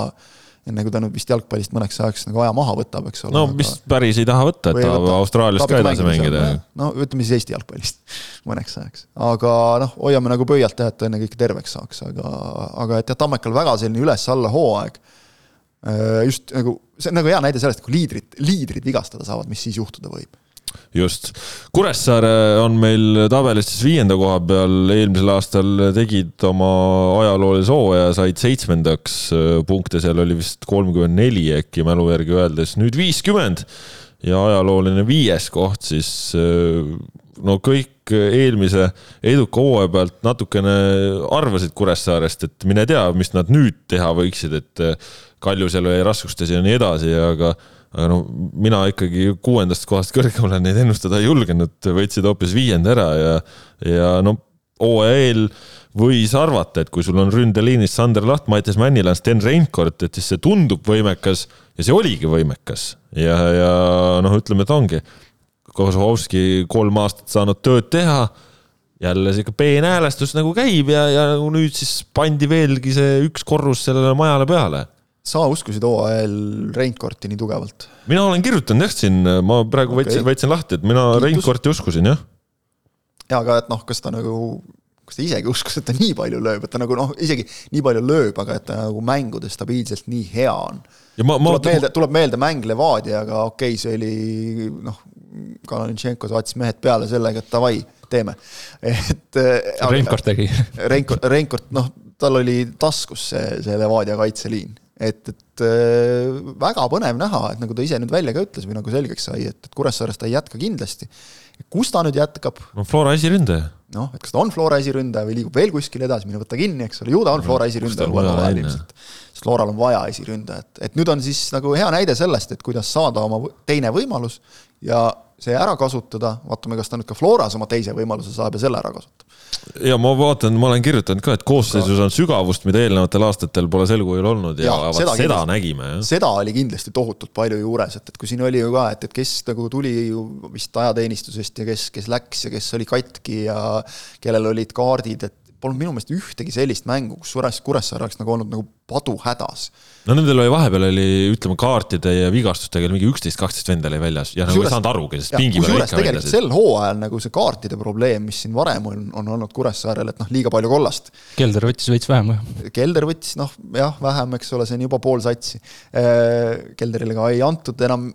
enne kui ta nüüd vist jalgpallist mõneks ajaks nagu aja maha võtab, eks ole. no mis aga... päris ei taha võtta, et tahab Austraalias ka edasi mängida. no ütleme siis Eesti jalgpallist mõneks ajaks. aga noh, hoiame nagu pöialt jah, et ta ennekõike terveks saaks, aga, aga et jah, Tammekal väga selline üles-alla hooaeg. Äh, just nagu, see on nagu hea näide sellest, kui liidrid, liidrid vigastada saavad, mis siis juhtuda võib just, Kuressaare on meil tabelis siis viienda koha peal, eelmisel aastal tegid oma ajaloolise hooaja, said seitsmendaks punkte, seal oli vist kolmkümmend neli äkki mälu järgi öeldes, nüüd viiskümmend ja ajalooline viies koht siis no kõik eelmise eduka hooaja pealt natukene arvasid Kuressaarest, et mine tea, mis nad nüüd teha võiksid, et Kalju seal oli raskustes ja nii edasi, aga aga no mina ikkagi kuuendast kohast kõrgemale neid ennustada ei julgenud, võtsid hoopis viienda ära ja, ja no hooaja eel võis arvata, et kui sul on ründeliinis Sander Laht, Mattias Männilaan, Sten Reinkord, et siis see tundub võimekas ja see oligi võimekas ja, ja noh, ütleme, et ongi. Kozlovski kolm aastat saanud tööd teha jälle sihuke peenhäälestus nagu käib ja, ja nüüd siis pandi veelgi see üks korrus sellele majale peale sa uskusid hooajal Reinkorti nii tugevalt? mina olen kirjutanud jah siin, ma praegu okay. võtsin, võtsin lahti, et mina Reinkorti uskusin jah. jaa, aga et noh, kas ta nagu, kas ta isegi uskus, et ta nii palju lööb, et ta nagu noh, isegi nii palju lööb, aga et ta nagu mängudes stabiilselt nii hea on. Ma, ma... tuleb meelde, tuleb meelde mäng Levadiaga, okei okay,, see oli noh, Kalanitšenko saatis mehed peale sellega, et davai, teeme. et. Reinkord tegi. Reinkord, Reinkord, noh, tal oli taskus see, see Levadia kaitseliin et, et äh, väga põnev näha, et nagu ta ise nüüd välja ka ütles või nagu selgeks sai, et, et Kuressaares ta ei jätka kindlasti. kus ta nüüd jätkab? no Flora esiründaja. noh, et kas ta on Flora esiründaja või liigub veel kuskile edasi, mine võta kinni, eks ole, ju ta on Flora esiründaja uuel ajal ilmselt. sest Floral on vaja esiründajat, et nüüd on siis nagu hea näide sellest, et kuidas saada oma teine võimalus ja see ära kasutada, vaatame, kas ta nüüd ka Floras oma teise võimaluse saab ja selle ära kasutab. ja ma vaatan, ma olen kirjutanud ka, et koosseisus on sügavust, mida eelnevatel aastatel pole sel kujul olnud ja, ja seda, seda nägime. seda oli kindlasti tohutult palju juures, et, et kui siin oli ju ka, et, et kes nagu tuli ju vist ajateenistusest ja kes, kes läks ja kes oli katki ja kellel olid kaardid, et polnud minu meelest ühtegi sellist mängu, kus Sures, Kuressaare oleks nagu olnud nagu paduhädas. no nendel oli vahepeal oli, ütleme, kaartide ja vigastustega mingi üksteist, kaksteist venda oli väljas ja nagu ei saanud arugi, sest pingi peal ikka väljas. sel hooajal nagu see kaartide probleem, mis siin varem on, on olnud Kuressaarel, et noh, liiga palju kollast. Kelder võttis veits vähem või? Kelder võttis noh, jah, vähem, eks ole, see on juba pool satsi. Äh, Kelderile ka ei antud enam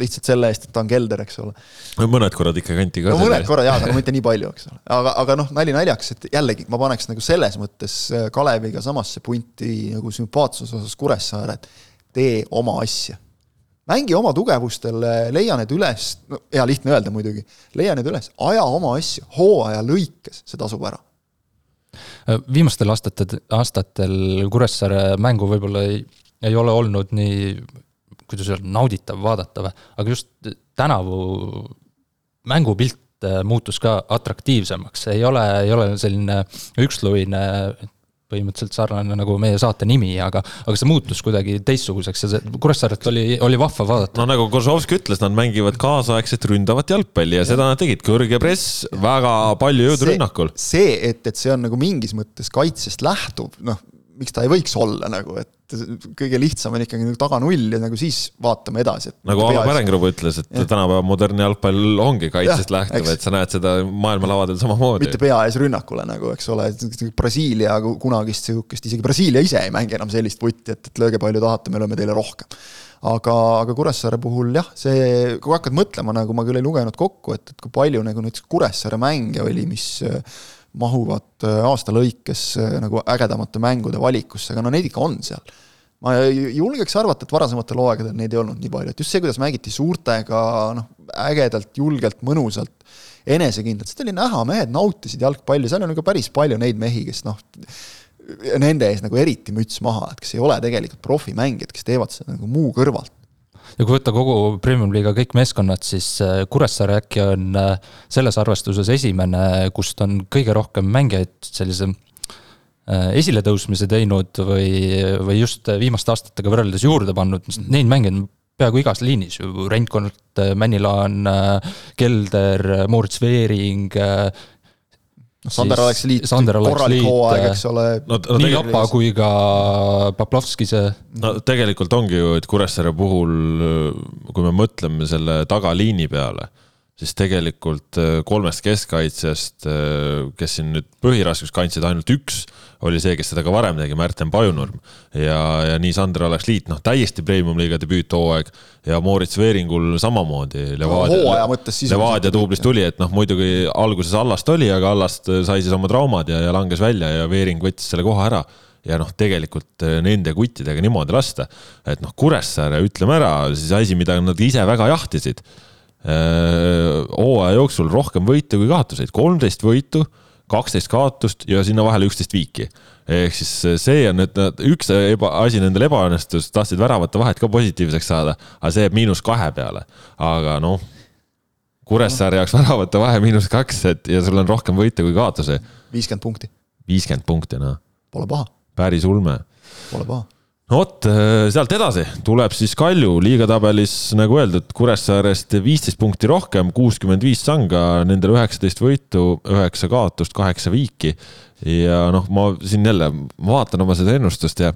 lihtsalt selle eest, et ta on kelder, eks ole. no mõned korrad ikka kanti ka. no mõned korrad jaa, aga mitte nii palju, eks ole. aga, aga noh, nali naljaks, et jällegi ma paneks nagu selles mõttes äh, Kaleviga samasse punti nagu sümpaatsuse osas Kuressaare, et tee oma asja. mängi oma tugevustel, leia need üles, no hea lihtne öelda muidugi, leia need üles, aja oma asju, hooaja lõikes, see tasub ära äh, viimastel aastatel, aastatel Kuressaare mängu võib-olla ei, ei ole olnud nii kuidas öelda, nauditav vaadata või, aga just tänavu mängupilt äh, muutus ka atraktiivsemaks, ei ole, ei ole selline üksluine põhimõtteliselt sarnane nagu meie saate nimi, aga, aga see muutus kuidagi teistsuguseks ja see Kuressaaret oli, oli vahva vaadata. no nagu Kozlovski ütles, nad mängivad kaasaegset ründavat jalgpalli ja seda nad tegid, kõrge press, väga palju jõudu rünnakul. see, et, et see on nagu mingis mõttes kaitsest lähtuv, noh, miks ta ei võiks olla nagu, et kõige lihtsam on ikkagi nagu taga null ja nagu siis vaatame edasi. nagu Alo Pärengrupp ütles, et ja. tänapäeva modernne jalgpall ongi kaitsest lähtuv, et sa näed seda maailmalavadel samamoodi. mitte pea ees rünnakule nagu, eks ole, Brasiilia kunagist sihukest, isegi Brasiilia ise ei mängi enam sellist vutti, et, et lööge palju tahate, me lööme teile rohkem aga, aga Kuressaare puhul jah, see, kui hakkad mõtlema, nagu ma küll ei lugenud kokku, et, et kui palju nagu näiteks Kuressaare mänge oli, mis äh, mahuvad äh, aasta lõikes äh, nagu ägedamate mängude valikusse, aga no neid ikka on seal. ma julgeks arvata, et varasematel hooaegadel neid ei olnud nii palju, et just see, kuidas mängiti suurtega, noh, ägedalt, julgelt, mõnusalt, enesekindlalt, seda oli näha, mehed nautisid jalgpalli, seal on nagu päris palju neid mehi, kes noh, nende ees nagu eriti müts maha, et kes ei ole tegelikult profimängijad, kes teevad seda nagu muu kõrvalt ja kui võtta kogu Premium liiga kõik meeskonnad, siis äh, Kuressaare äkki on äh, selles arvestuses esimene, kust on kõige rohkem mängijaid sellise äh, esiletõusmise teinud või, või just viimaste aastatega võrreldes juurde pannud, neid mängijaid on peaaegu igas liinis ju, Reinkond, Männilaan, Kelder, Moritz Veering, noh, Sander oleks liit, korralik hooaeg, eks ole no,. No, nii Lapa kui ka Poplovski see. no tegelikult ongi ju, et Kuressaare puhul, kui me mõtleme selle tagaliini peale, siis tegelikult äh, kolmest keskkaitsjast, äh, kes siin nüüd põhiraskust kandsid, ainult üks oli see, kes seda ka varem tegi, Märten Pajunurm. ja, ja nii Sander Alaksliit, noh, täiesti premium-liiga debüüthooaeg ja Moritz Veeringul samamoodi. hooaja mõttes sisuliselt. Levadia duublis tuli, et noh, muidugi alguses Allast oli, aga Allast sai siis oma traumad ja, ja langes välja ja Veering võttis selle koha ära ja noh, tegelikult äh, nende kuttidega niimoodi lasta, et noh, Kuressaare, ütleme ära, siis asi, mida nad ise väga jahtisid Äh, hooaja jooksul rohkem võite kui kaotuseid, kolmteist võitu, kaksteist kaotust ja sinna vahele üksteist viiki. ehk siis äh, see on nüüd üks eba, asi nendel ebaõnnestus, tahtsid väravate vahet ka positiivseks saada, aga see jääb miinus kahe peale, aga noh. Kuressaare jaoks väravate vahe miinus kaks, et ja sul on rohkem võite kui kaotusi. viiskümmend punkti. viiskümmend punkti, noh. Pole paha. päris ulme. Pole paha vot, äh, sealt edasi tuleb siis Kalju liigatabelis, nagu öeldud, Kuressaarest viisteist punkti rohkem, kuuskümmend viis sanga, nendel üheksateist võitu, üheksa kaotust, kaheksa viiki. Ja noh, ma siin jälle, ma vaatan oma seda ennustust ja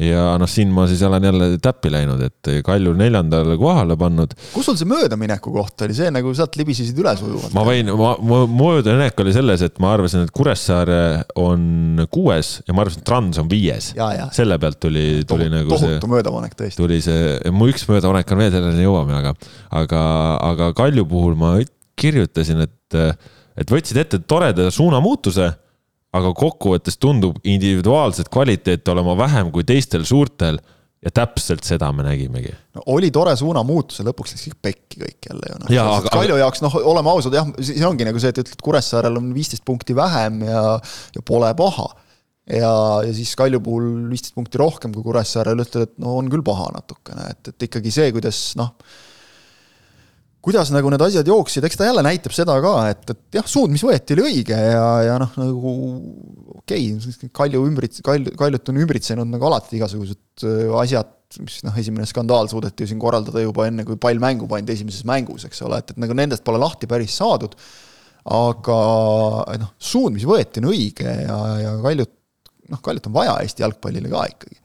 ja noh, siin ma siis olen jälle täppi läinud, et Kalju neljandale kohale pannud. kus sul see möödamineku koht oli, see nagu sealt libisesid üle sujuvalt? ma võin, ma, ma, möödaminek oli selles, et ma arvasin, et Kuressaare on kuues ja ma arvasin, et Trans on viies. selle pealt tuli, tuli tohutu, nagu see. tohutu möödapanek tõesti. tuli see, mu üks möödapanek on veel, selleni jõuame, aga, aga, aga Kalju puhul ma kirjutasin, et, et võtsid ette toreda suunamuutuse aga kokkuvõttes tundub individuaalset kvaliteeti olema vähem kui teistel suurtel ja täpselt seda me nägimegi. no oli tore suunamuutus ja lõpuks läks ikka pekki kõik jälle ju noh. Aga... Kalju jaoks noh, oleme ausad, jah, siin ongi nagu see, et ütled, Kuressaarel on viisteist punkti vähem ja, ja pole paha. ja, ja siis Kalju puhul viisteist punkti rohkem kui Kuressaarel, ütled, et no on küll paha natukene, et, et ikkagi see, kuidas noh kuidas nagu need asjad jooksid, eks ta jälle näitab seda ka, et, et jah, suund, mis võeti, oli õige ja, ja noh, nagu okei okay,, Kalju ümbrits-, Kalju, Kaljut on ümbritsenud nagu alati igasugused äh, asjad, mis noh, esimene skandaal suudeti ju siin korraldada juba enne, kui pall mängu pandi esimeses mängus, eks ole, et, et nagu nendest pole lahti päris saadud, aga noh, suund, mis võeti, on õige ja, ja Kaljut, noh, Kaljut on vaja Eesti jalgpallile ka ikkagi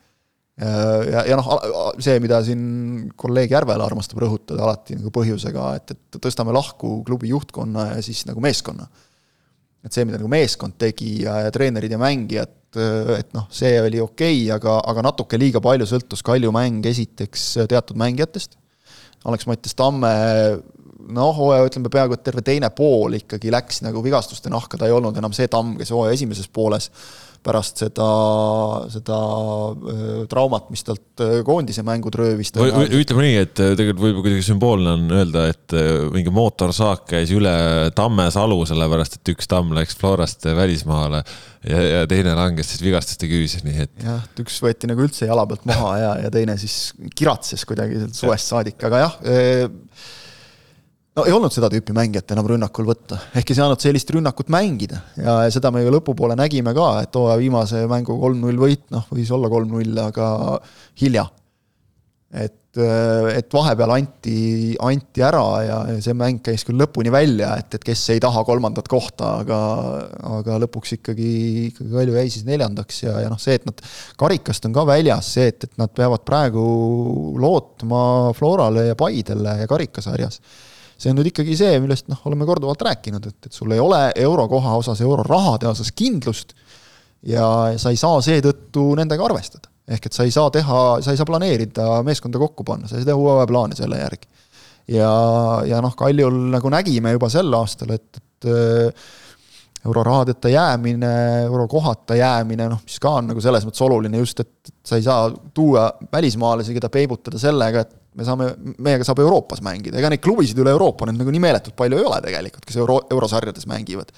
ja, ja noh, see, mida siin kolleeg Järvela armastab rõhutada alati nagu põhjusega, et, et tõstame lahku klubi juhtkonna ja siis nagu meeskonna. et see, mida nagu meeskond tegi ja, ja treenerid ja mängijad, et noh, see oli okei okay,, aga, aga natuke liiga palju sõltus Kalju mäng esiteks teatud mängijatest. Alex-Mattias Tamme noh, hooaja ütleme peaaegu et terve teine pool ikkagi läks nagu vigastuste nahka, ta ei olnud enam see Tamm, kes hooaja esimeses pooles pärast seda, seda traumat, mis talt koondise mängud röövis. ütleme nii, et tegelikult võib kuidagi sümboolne on öelda, et mingi mootorsaak käis üle Tammesalu, sellepärast et üks tamm läks Florast välismaale ja, ja teine langes siis vigastuste küüsi, nii et. jah, et üks võeti nagu üldse jala pealt maha ja, ja teine siis kiratses kuidagi sealt suvest saadik, aga jah no ei olnud seda tüüpi mängijat enam rünnakul võtta, ehk ei saanud sellist rünnakut mängida. Ja seda me ju lõpupoole nägime ka, et hooaja viimase mängu kolm-null võit, noh, võis olla kolm-null, aga hilja. et, et vahepeal anti, anti ära ja see mäng käis küll lõpuni välja, et, et kes ei taha kolmandat kohta, aga, aga lõpuks ikkagi, ikkagi Kalju jäi siis neljandaks ja, ja noh, see, et nad karikast on ka väljas, see, et, et nad peavad praegu lootma Florale ja Paidele ja karikasarjas see on nüüd ikkagi see, millest noh, oleme korduvalt rääkinud, et, et sul ei ole eurokoha osas, eurorahade osas kindlust ja sa ei saa seetõttu nendega arvestada. ehk et sa ei saa teha, sa ei saa planeerida meeskonda kokku panna, sa ei saa teha hooajaplaane selle järgi. ja, ja noh, Kaljul nagu nägime juba sel aastal, et, et äh, eurorahadeta jäämine, eurokohata jäämine, noh, mis ka on nagu selles mõttes oluline just, et sa ei saa tuua välismaalasi, keda peibutada sellega, et me saame, meiega saab Euroopas mängida, ega neid klubisid üle Euroopa nüüd nagu nii meeletult palju ei ole tegelikult, kes euro, eurosarjades mängivad.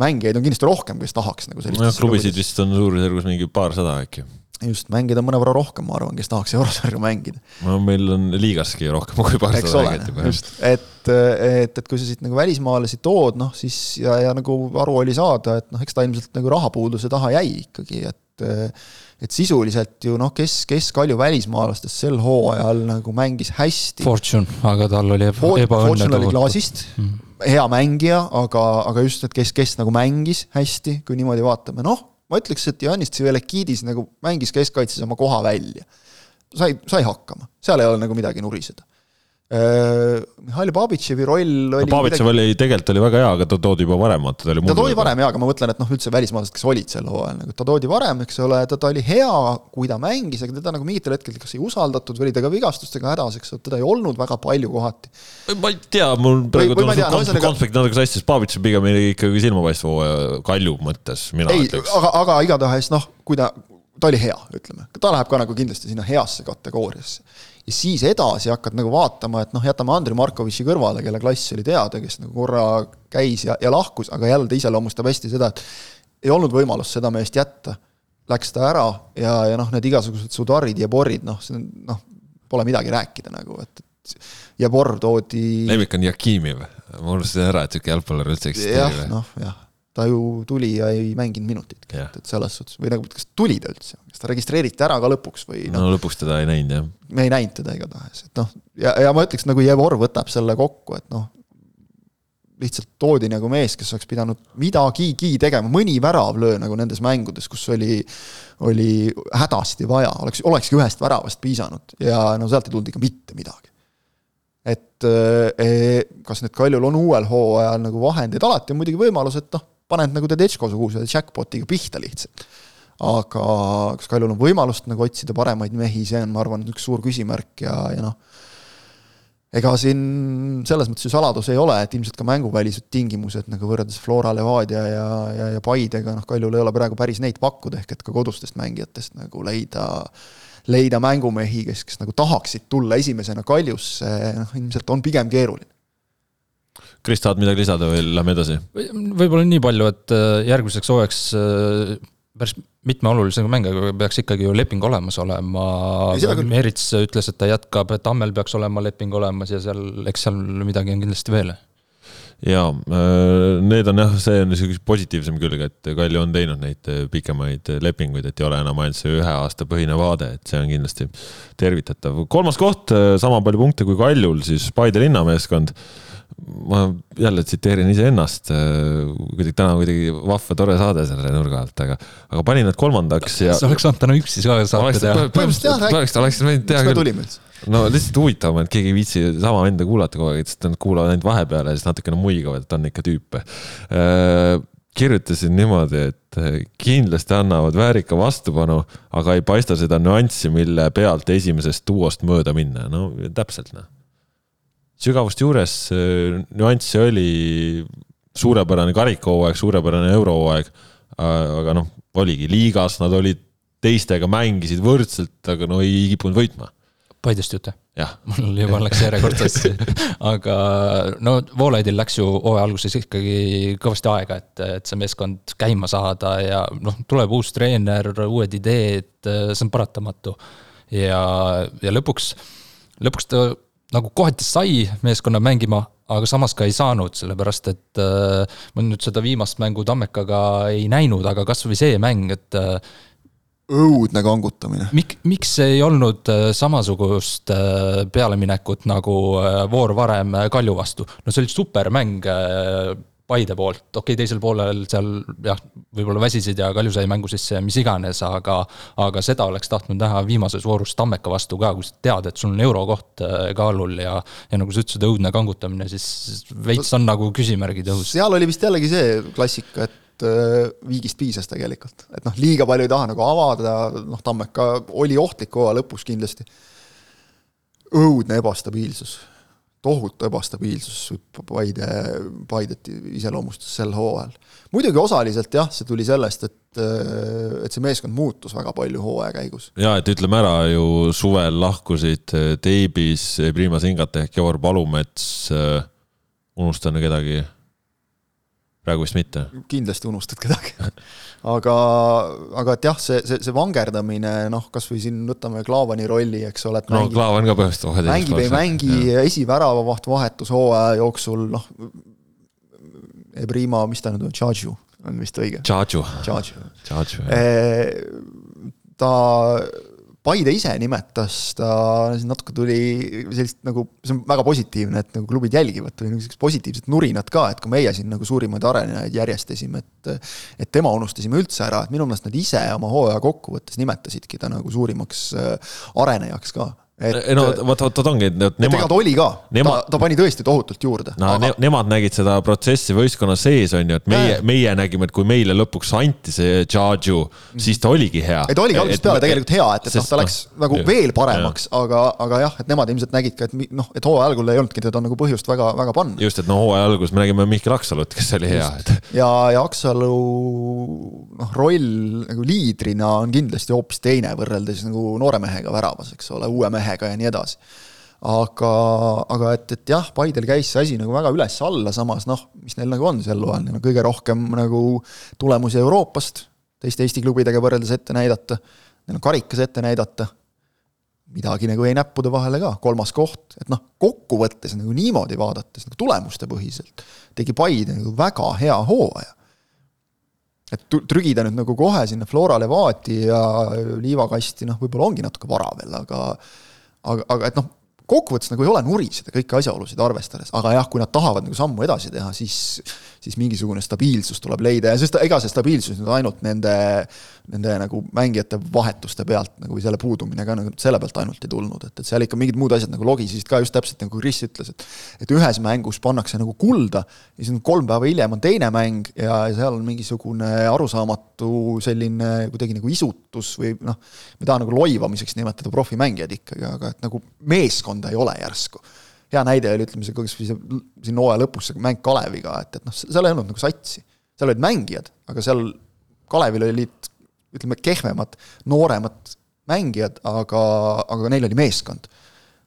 mängijaid on kindlasti rohkem, kes tahaks nagu sellist klubisid vist on suurusjärgus mingi paarsada äkki just, mängida mõnevõrra rohkem, ma arvan, kes tahaks eurosarju mängida. no meil on liigaski rohkem kui paarsada mängijat juba. just, et, et, et kui sa siit nagu välismaalasi tood, noh siis ja, ja nagu aru oli saada, et noh, eks ta ilmselt nagu rahapuuduse taha jäi ikkagi, et et sisuliselt ju noh, kes, kes Kalju välismaalastest sel hooajal nagu mängis hästi. Fortune, aga tal oli ebaõnne. Fortune oli klaasist mm., hea mängija, aga, aga just, et kes, kes nagu mängis hästi, kui niimoodi vaatame, noh ma ütleks, et Janis Tsivelekidis nagu mängis keskkaitses oma koha välja. sai, sai hakkama, seal ei ole nagu midagi nuriseda Mihhail Babitševi roll oli no, Babitšev midagi... oli, tegelikult oli väga hea, aga ta toodi juba varem, vaata ta oli ta toodi varem jaa, aga ma mõtlen, et noh, üldse välismaalased, kes olid sel hooajal, nagu ta toodi varem, eks ole, ta, ta oli hea, kui ta mängis, aga teda nagu mingitel hetkedel kas ei usaldatud või oli ta ka vigastustega hädas, eks ole, teda ei olnud väga palju kohati. ma ei tea, mul praegu tundub konflikt, konflikt natuke sassi, sest Babitšev pigem oli ikkagi silmapaistva hooaja Kalju mõttes, mina ei, ütleks. aga, aga igatahes noh, kui ta, ta oli hea, ütleme, ta läheb ka nagu kindlasti sinna heasse kategooriasse ja siis edasi hakkad nagu vaatama, et noh, jätame Andrei Markovitši kõrvale, kelle klass oli teada, kes nagu korra käis ja, ja lahkus, aga jälle ta iseloomustab hästi seda, et ei olnud võimalust seda meest jätta. Läks ta ära ja, ja noh, need igasugused Sudarid ja Borrid, noh, see on noh, pole midagi rääkida nagu, et, et ja Borr toodi. lemmik on Jakimiv, ma unustasin ära, et sihuke jalgpallur üldse eksisteerib. jah, noh, jah ta ju tuli ja ei mänginud minutitki yeah., et selles suhtes, või nagu, kas tuli ta üldse, kas ta registreeriti ära ka lõpuks või noh. no lõpuks teda ei näinud, jah. me ei näinud teda igatahes, et noh, ja, ja ma ütleks nagu Jevor võtab selle kokku, et noh, lihtsalt toodi nagu mees, kes oleks pidanud midagigi tegema, mõni värav löö nagu nendes mängudes, kus oli, oli hädasti vaja, oleks, olekski ühest väravast piisanud ja no sealt ei tulnud ikka mitte midagi et eh, kas nüüd Kaljul on uuel hooajal nagu vahendeid, alati on muidugi võimalus, et noh, paned nagu Tedesco-suguse jackpot'iga pihta lihtsalt. aga kas Kaljul on võimalust nagu otsida paremaid mehi, see on, ma arvan, üks suur küsimärk ja, ja noh, ega siin selles mõttes ju saladus ei ole, et ilmselt ka mänguvälised tingimused nagu võrreldes Flora, Levadia ja, ja, ja Paidega, noh, Kaljul ei ole praegu päris neid pakkuda, ehk et ka kodustest mängijatest nagu leida leida mängumehi, kes, kes nagu tahaksid tulla esimesena Kaljusse, noh ilmselt on pigem keeruline Kris, tahad midagi lisada või lähme edasi? võib-olla nii palju, et äh, järgmiseks hooajaks äh, päris mitme olulisega mängijaga peaks ikkagi ju leping olemas olema. Merits ütles, et ta jätkab, Tammel peaks olema leping olemas ja seal, eks seal midagi on kindlasti veel jaa, äh, need on jah, see on niisugune positiivsem külg, et Kalju on teinud neid pikemaid lepinguid, et ei ole enam ainult see ühe aasta põhine vaade, et see on kindlasti tervitatav. kolmas koht, sama palju punkte kui Kaljul, siis Paide linnameeskond ma jälle tsiteerin iseennast, äh, kuidagi täna kuidagi vahva tore saade selle nurga alt, aga, aga panin nad kolmandaks ja. sa oleks saanud täna üksi ka saate teha. põhimõtteliselt jah, oleks, oleks võinud teha küll. no lihtsalt huvitav on, et keegi ei viitsi sama venda kuulata kogu aeg, sest nad kuulavad ainult vahepeale ja siis natukene muigavad, et on ikka tüüpe äh, kirjutasin niimoodi, et äh, kindlasti annavad väärika vastupanu, aga ei paista seda nüanssi, mille pealt esimesest duost mööda minna, no täpselt noh sügavust juures nüansse oli, suurepärane karikahooaeg, suurepärane eurohooaeg, aga noh, oligi liigas, nad olid teistega, mängisid võrdselt, aga no ei kippunud võitma. Paidest jutt jah? mul juba läks järjekord sassi aga no Voolaidil läks ju hooaja alguses ikkagi kõvasti aega, et, et see meeskond käima saada ja noh, tuleb uus treener, uued ideed, see on paratamatu. ja, ja lõpuks, lõpuks ta nagu kohati sai meeskonna mängima, aga samas ka ei saanud, sellepärast et äh, ma nüüd seda viimast mängu Tammekaga ei näinud, aga kasvõi see mäng, et äh, õudne kangutamine. Mik-, miks ei olnud äh, samasugust äh, pealeminekut nagu äh, voor varem Kalju vastu? no see oli supermäng Paide poolt, okei okay,, teisel poolel seal jah, võib-olla väsisid ja Kalju sai mängu sisse ja mis iganes, aga aga seda oleks tahtnud näha viimases voorus Tammeka vastu ka, kus tead, et sul on eurokoht äh, kaalul ja ja nagu sa ütlesid, õudne kangutamine, siis veits on nagu küsimärgid õhus. seal oli vist jällegi see klassika, et et äh, viigist piisas tegelikult, et noh, liiga palju ei taha nagu avada, noh, Tammeka oli ohtlik hooaja lõpus kindlasti. õudne ebastabiilsus, tohutu ebastabiilsus Paide, Paidet iseloomustas sel hooajal. muidugi osaliselt jah, see tuli sellest, et, et see meeskond muutus väga palju hooaja käigus. ja et ütleme ära ju suvel lahkusid Teibis, Primas Ingate ehk Georg Palumets, unustan kedagi praegu vist mitte. kindlasti unustad kedagi aga, aga et jah, see, see, see vangerdamine, noh, kasvõi siin võtame Klaavani rolli, eks ole. no mängib, Klaavan ka põhjustab. mängib, ei mängi, esiväravaht vahetus hooaja jooksul, noh. Prima, mis ta nüüd on, Tšadžu on vist õige. Tšadžu. Tšadžu. ta Paide ise nimetas ta, natuke tuli sellist nagu, see on väga positiivne, et nagu klubid jälgivad, tuli niisugust positiivset nurinat ka, et kui meie siin nagu suurimaid arenejaid järjestasime, et et tema unustasime üldse ära, et minu meelest nad ise oma hooaja kokkuvõttes nimetasidki ta nagu suurimaks äh, arenejaks ka et no vot, vot, vot ongi, et nemad. tegelikult oli ka ta, ta pani tõesti tohutult juurde. no aga... ne, nemad nägid seda protsessi võistkonna sees, on ju, et meie, meie nägime, et kui meile lõpuks anti see -hmm. siis ta oligi hea. ei, ta oligi algusest peale tegelikult hea, et, et noh, ta läks no, nagu veel paremaks, aga, aga jah, et nemad ilmselt nägid ka, et noh, et hooaja algul ei olnudki teda nagu põhjust väga, väga panna. just, et no hooaja alguses me nägime Mihkel Aksalut, kes oli hea, et. ja, ja Aksalu noh, roll nagu liidrina on kindlasti hoopis teine võrreldes nagu noore mehega väravas, eks ole, uue mehega ja nii edasi. Aga, aga et, et jah, Paidel käis see asi nagu väga üles-alla, samas noh, mis neil nagu on sel loal, neil on kõige rohkem nagu tulemusi Euroopast teiste Eesti klubidega võrreldes ette näidata, neil on karikas ette näidata, midagi nagu jäi näppude vahele ka, kolmas koht, et noh, kokkuvõttes nagu niimoodi vaadates nagu tulemuste põhiselt tegi Paide nagu väga hea hooaja. et trügida nüüd nagu kohe sinna Flora Levati ja liivakasti, noh, võib-olla ongi natuke vara veel, aga aga, aga et noh, kokkuvõttes nagu ei ole nuriseda kõiki asjaolusid arvestades, aga jah, kui nad tahavad nagu sammu edasi teha, siis, siis mingisugune stabiilsus tuleb leida ja sest ega see stabiilsus nüüd ainult nende, nende nagu mängijate vahetuste pealt nagu või selle puudumine ka nagu selle pealt ainult ei tulnud, et, et seal ikka mingid muud asjad nagu logisesid ka just täpselt nagu Kris ütles, et et ühes mängus pannakse nagu kulda ja siis kolm päeva hiljem on teine mäng ja seal on mingisugune arusaamatu selline kuidagi nagu isutus või noh, me ei taha nagu loivamiseks nimetada profimängijaid ikkagi, aga et nagu meeskonda ei ole järsku hea näide oli, ütleme see, kas või see siin hooaja lõpus see mäng Kaleviga, et, et noh, seal ei olnud nagu satsi. seal olid mängijad, aga seal Kalevil olid ütleme, kehvemad, nooremad mängijad, aga, aga neil oli meeskond.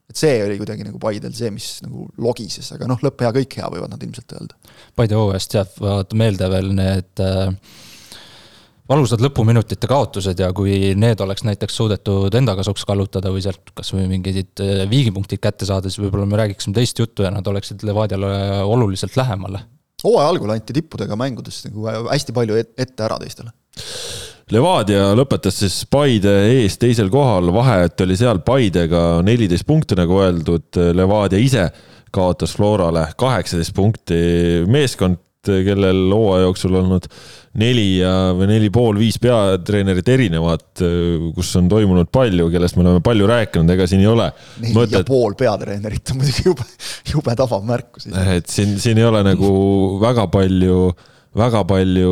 et see oli kuidagi nagu Paidel see, mis nagu logises, aga noh, lõpp hea, kõik hea, võivad nad ilmselt öelda. Paide hooajast jäävad meelde veel need äh, valusad lõpuminutite kaotused ja kui need oleks näiteks suudetud enda kasuks kallutada või sealt kasvõi mingid äh, viigipunktid kätte saada, siis võib-olla me räägiksime teist juttu ja nad oleksid Levadiale oluliselt lähemale. hooaja algul anti tippudega mängudes nagu hästi palju ette ära teistele. Levadia lõpetas siis Paide ees teisel kohal, vahet oli seal Paidega neliteist punkti, nagu öeldud, Levadia ise kaotas Florale kaheksateist punkti, meeskond kellel hooaja jooksul olnud neli ja, või neli pool, viis peatreenerit erinevat, kus on toimunud palju, kellest me oleme palju rääkinud, ega siin ei ole. neli mõtet... ja pool peatreenerit on muidugi jube, jube tabav märkus. et siin, siin ei ole nagu väga palju väga palju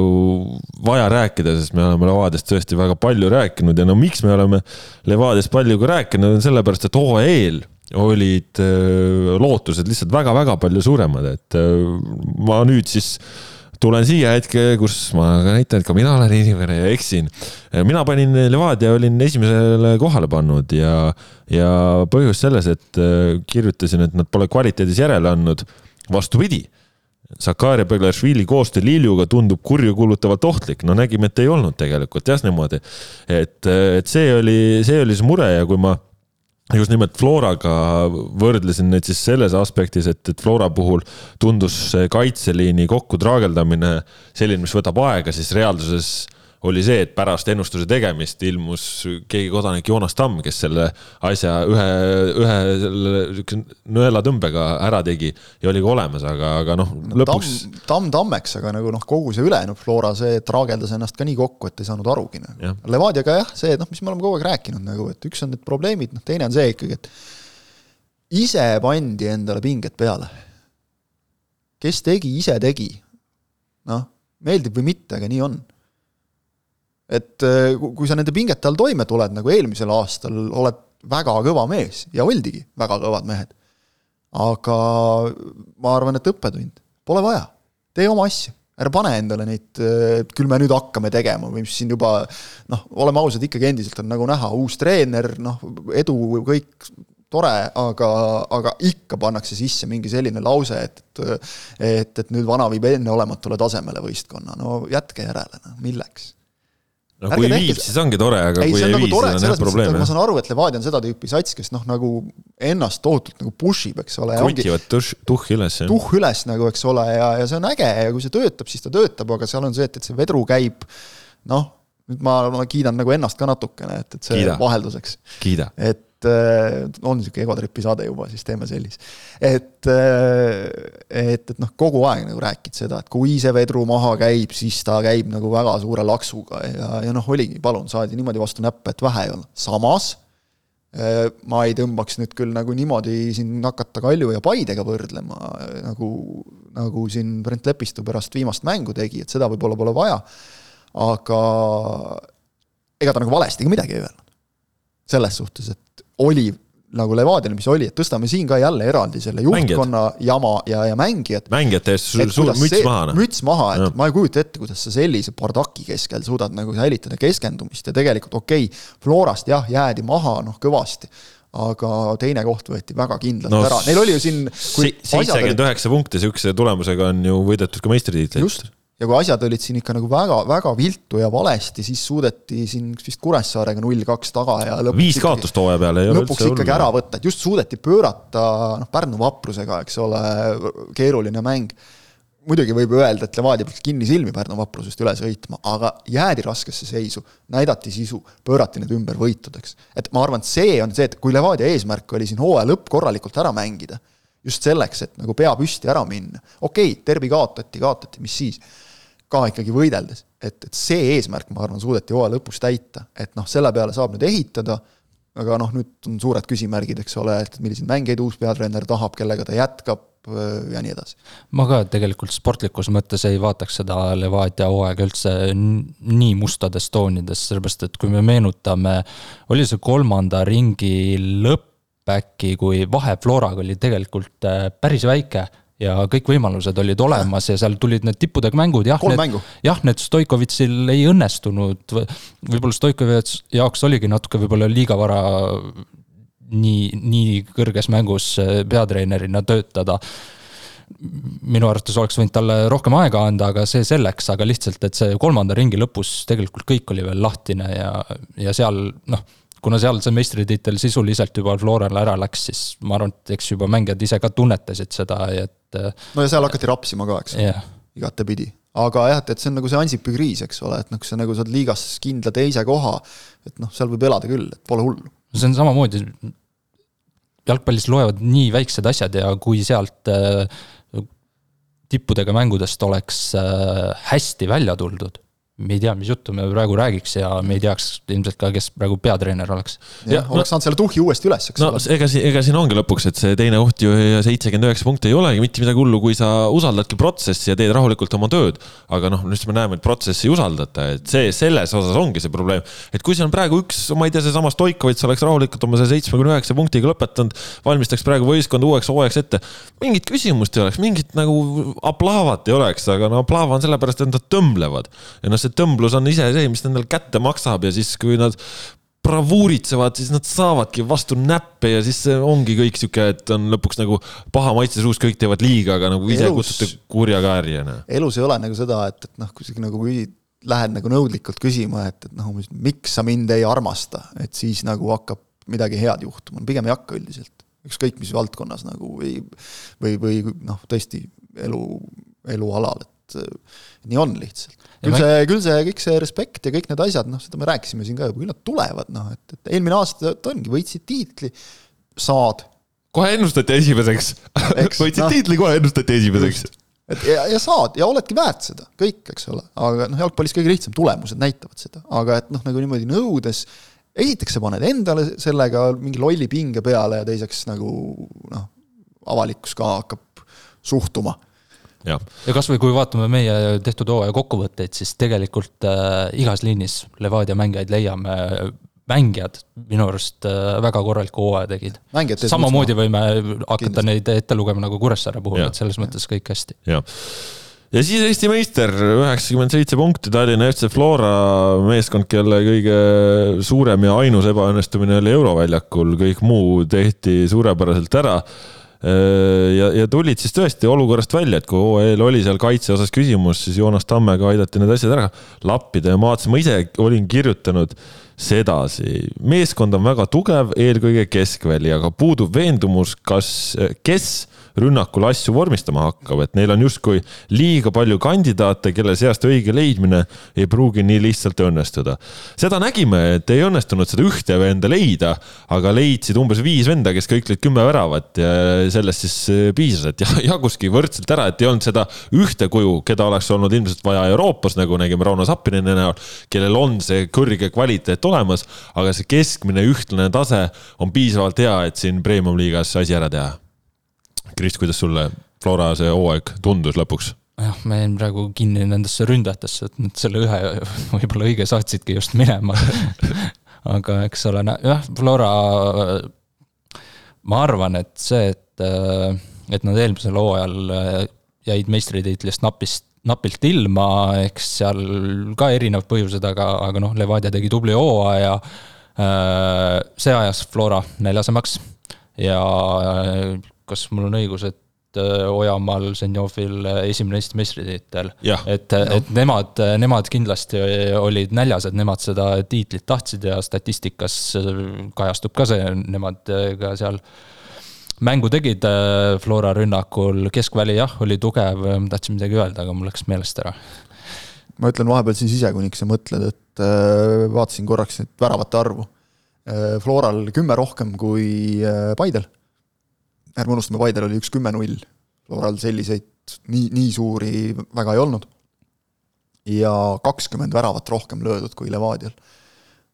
vaja rääkida, sest me oleme Levadiast tõesti väga palju rääkinud ja no miks me oleme Levadiast palju ka rääkinud, on sellepärast, et hooaja eel olid lootused lihtsalt väga-väga palju suuremad, et ma nüüd siis tulen siia hetke, kus ma näitan, et ka mina olen inimene ja eksin. mina panin Levadia, olin esimesele kohale pannud ja, ja põhjus selles, et kirjutasin, et nad pole kvaliteedis järele andnud. vastupidi, Sakaria Beglašvili koostöö Liljuga tundub kurjukuulutavalt ohtlik, no nägime, et ei olnud tegelikult jah niimoodi. et, et see oli, see oli see mure ja kui ma just nimelt Floraga võrdlesin neid siis selles aspektis, et, et Flora puhul tundus see kaitseliini kokku traageldamine selline, mis võtab aega, siis reaalsuses oli see, et pärast ennustuse tegemist ilmus keegi kodanik Joonas Tamm, kes selle asja ühe, ühe nõelatõmbega ära tegi ja oli ka olemas, aga, aga noh, lõpuks no,. Tamm tammeks, aga nagu noh, kogu see ülejäänud Flora, see traageldas ennast ka nii kokku, et ei saanud arugi nagu. Levadiaga jah, see, noh, mis me oleme kogu aeg rääkinud nagu, et üks on need probleemid, noh, teine on see ikkagi, et ise pandi endale pinged peale. kes tegi, ise tegi. noh meeldib või mitte, aga nii on. Et äh, kui sa nende pingete all toime tuled, nagu eelmisel aastal, oled väga kõva mees ja oldigi väga kõvad mehed. aga ma arvan, et õppetund, pole vaja, tee oma asju. Ära pane endale neid, et küll me nüüd hakkame tegema või mis siin juba noh, oleme ausad, ikkagi endiselt on nagu näha, uus treener, noh, edu, kõik tore, aga, aga ikka pannakse sisse mingi selline lause, et et, et nüüd vana viib enneolematule tasemele võistkonna, no jätke järele, noh, milleks no kui Ärge viib, siis ongi tore, aga ei, kui ei nagu vii, siis on jah probleem. ma saan aru, et Levadia on seda tüüpi sats, kes noh, nagu ennast tohutult nagu push ib, eks ole. krutivad tuhh üles. tuhh üles nagu, eks ole, ja, ja see on äge ja kui see töötab, siis ta töötab, aga seal on see, et, et see vedru käib noh, nüüd ma, ma kiidan nagu ennast ka natukene, et, et see Kiida. vahelduseks. et Äh, on niisugune egotripi saade juba, siis teeme sellise. et, äh, et, et noh, kogu aeg nagu rääkid seda, et kui see vedru maha käib, siis ta käib nagu väga suure laksuga ja, ja noh, oligi, palun, saadi niimoodi vastu näppe, et vähe ei olnud. samas äh, ma ei tõmbaks nüüd küll nagu niimoodi siin hakata Kalju ja Paidega võrdlema, nagu, nagu siin Brent Lepistu pärast viimast mängu tegi, et seda võib-olla pole vaja, aga ega ta nagu valesti ka midagi ei öelnud. selles suhtes, et oli nagu Levadial, mis oli, et tõstame siin ka jälle eraldi selle juhtkonna Mängijad. jama ja, ja mängijad. mängijate eest sul suur müts maha. Noh. müts maha, et ja. ma ei kujuta ette, kuidas sa sellise bardaki keskel suudad nagu säilitada keskendumist ja tegelikult okei okay,, Florast jah, jäädi maha noh, kõvasti aga teine koht võeti väga kindlalt no, ära, neil oli ju siin seitsekümmend üheksa punkti sihukese tulemusega on ju võidetud ka meistritiitlit. just, ja kui asjad olid siin ikka nagu väga, väga viltu ja valesti, siis suudeti siin vist Kuressaarega null-kaks taga ja viis kaotust hooaja peale ei ole lõpuks ikkagi ära võtta, et just suudeti pöörata noh, Pärnu vaprusega, eks ole, keeruline mäng. muidugi võib öelda, et Levadia peaks kinnisilmi Pärnu vaprusest üle sõitma, aga jäädi raskesse seisu, näidati sisu, pöörati need ümber võitudeks. et ma arvan, et see on see, et kui Levadia eesmärk oli siin hooaja lõpp korralikult ära mängida, just selleks, et nagu pea püsti ära minna, okei okay,, derbi kaotati, kaotati, mis siis ka ikkagi võideldes, et, et see eesmärk, ma arvan, suudeti hooaja lõpus täita, et noh, selle peale saab nüüd ehitada, aga noh, nüüd on suured küsimärgid, eks ole, et milliseid mängeid uus peatreener tahab, kellega ta jätkab ja nii edasi. ma ka tegelikult sportlikus mõttes ei vaataks seda Levadia hooaega üldse nii mustades toonides, sellepärast et kui me meenutame, oli see kolmanda ringi lõpp äkki, kui vahe Floraga oli tegelikult äh, päris väike ja kõik võimalused olid olemas ja seal tulid need tippudega mängud, jah. kolm mängu. jah, need Stoikovitšil ei õnnestunud, võib-olla Stoikovitš jaoks oligi natuke võib-olla liiga vara nii, nii kõrges mängus äh, peatreenerina töötada minu arvates oleks võinud talle rohkem aega anda, aga see selleks, aga lihtsalt, et see kolmanda ringi lõpus tegelikult kõik oli veel lahtine ja, ja seal noh kuna seal see meistritiitel sisuliselt juba Florale ära läks, siis ma arvan, et eks juba mängijad ise ka tunnetasid seda, et. no ja seal hakati rapsima ka, eks yeah., igatepidi. aga jah, et, et see on nagu see Ansipi kriis, eks ole, et noh, kui sa nagu saad liigas kindla teise koha, et noh, seal võib elada küll, et pole hullu. see on samamoodi, jalgpallis loevad nii väiksed asjad ja kui sealt äh, tippudega mängudest oleks äh, hästi välja tuldud me ei tea, mis juttu me praegu räägiks ja me ei teaks ilmselt ka, kes praegu peatreener oleks. jah, oleks saanud selle tuhhi uuesti üles, eks no, ole. ega siin, ega siin ongi lõpuks, et see teine oht ju ja seitsekümmend üheksa punkti ei olegi mitte midagi hullu, kui sa usaldadki protsessi ja teed rahulikult oma tööd. aga noh, nüüd me näeme, et protsessi ei usaldata, et see, selles osas ongi see probleem. et kui seal on praegu üks, ma ei tea, seesama Stoikovitš oleks rahulikult oma selle seitsmekümne üheksa punktiga lõpetanud, valmistaks praegu võistkonda uueks hooajaks ette. mingit küsimust ei oleks, mingit nagu aplaavat ei oleks, aga no aplaava on sellepärast, et nad tõmblevad ja noh, see tõmblus on ise see, mis nendele kätte maksab ja siis, kui nad bravuuritsevad, siis nad saavadki vastu näppe ja siis ongi kõik sihuke, et on lõpuks nagu paha maitse suus, kõik teevad liiga, aga nagu ise elus, kutsute kurja kaärjana. elus ei ole nagu seda, et, et noh, kui sa nagu lähed nagu nõudlikult küsima, et, et noh, miks sa mind ei armasta, et siis nagu hakkab midagi head juhtuma, pigem ei hakka üldiselt. ükskõik mis valdkonnas nagu või, või, või noh, tõesti elu, elualal, et nii on lihtsalt. Küll see, küll see kõik see respekt ja kõik need asjad, noh, seda me rääkisime siin ka juba, küll nad tulevad, noh, et, et eelmine aasta ongi, võitsid tiitli, saad. kohe ennustati esimeseks. Võitsid no, tiitli, kohe ennustati esimeseks. et ja, ja saad ja oledki väärt seda, kõik, eks ole, aga noh, jalgpallis kõige lihtsam, tulemused näitavad seda, aga et noh, nagu niimoodi nõudes, esiteks sa paned endale sellega mingi lolli pinge peale ja teiseks nagu noh, avalikkus ka hakkab suhtuma jah. ja kasvõi kui vaatame meie tehtud hooaja kokkuvõtteid, siis tegelikult äh, igas liinis Levadia mängijaid leiame mängijad minu arust äh, väga korraliku hooaja tegid. samamoodi võime hakata Kindlasti. neid ette lugema nagu Kuressaare puhul, et selles mõttes kõik hästi. jah ja siis Eesti meister, üheksakümmend seitse punkti, Tallinna FC Flora meeskond, kelle kõige suurem ja ainus ebaõnnestumine oli Euroväljakul, kõik muu tehti suurepäraselt ära ja, ja tulid siis tõesti olukorrast välja, et kui OEL oli seal kaitse osas küsimus, siis Joonas Tammega aidati need asjad ära lappida ja ma vaatasin, ma ise olin kirjutanud sedasi, meeskond on väga tugev, eelkõige keskväli, aga puudub veendumus, kas, kes rünnakul asju vormistama hakkab, et neil on justkui liiga palju kandidaate, kelle seast õige leidmine ei pruugi nii lihtsalt õnnestuda. seda nägime, et ei õnnestunud seda ühte venda leida, aga leidsid umbes viis venda, kes kõik lõid kümme väravat ja sellest siis eh, piisas, et jaguski võrdselt ära, et ei olnud seda ühte kuju, keda oleks olnud ilmselt vaja Euroopas, nagu nägime Rauno Sappineni näol, kellel on see kõrge kvaliteet olemas, aga see keskmine ühtlane tase on piisavalt hea, et siin premium-liigas asi ära teha Kris, kuidas sulle Flora see hooaeg tundus lõpuks? jah, ma jäin praegu kinni nendesse ründajatesse, et nad selle ühe võib-olla õige saatsidki just minema aga eks ole, jah, Flora, ma arvan, et see, et, et nad eelmisel hooajal jäid meistritiitlist napist, napilt ilma, eks seal ka erinevad põhjused, aga, aga noh, Levadia tegi tubli hooaja. see ajas Flora neljasemaks ja kas mul on õigus, et äh, Ojamaal, Zenjovil äh, esimene Eesti meistritiitel. et, et nemad, nemad kindlasti olid näljas, et nemad seda tiitlit tahtsid ja statistikas kajastub ka see, nemad ka seal mängu tegid Flora rünnakul, keskväli jah, oli tugev, tahtsin midagi öelda, aga mul läks meelest ära. ma ütlen vahepeal siis ise, kuniks sa mõtled, et äh, vaatasin korraks nüüd väravate arvu. Floral kümme rohkem kui Paidel ärme unustame, Paidel oli üks kümme-null, Floral selliseid nii, nii suuri väga ei olnud. ja kakskümmend väravat rohkem löödud kui Levadial.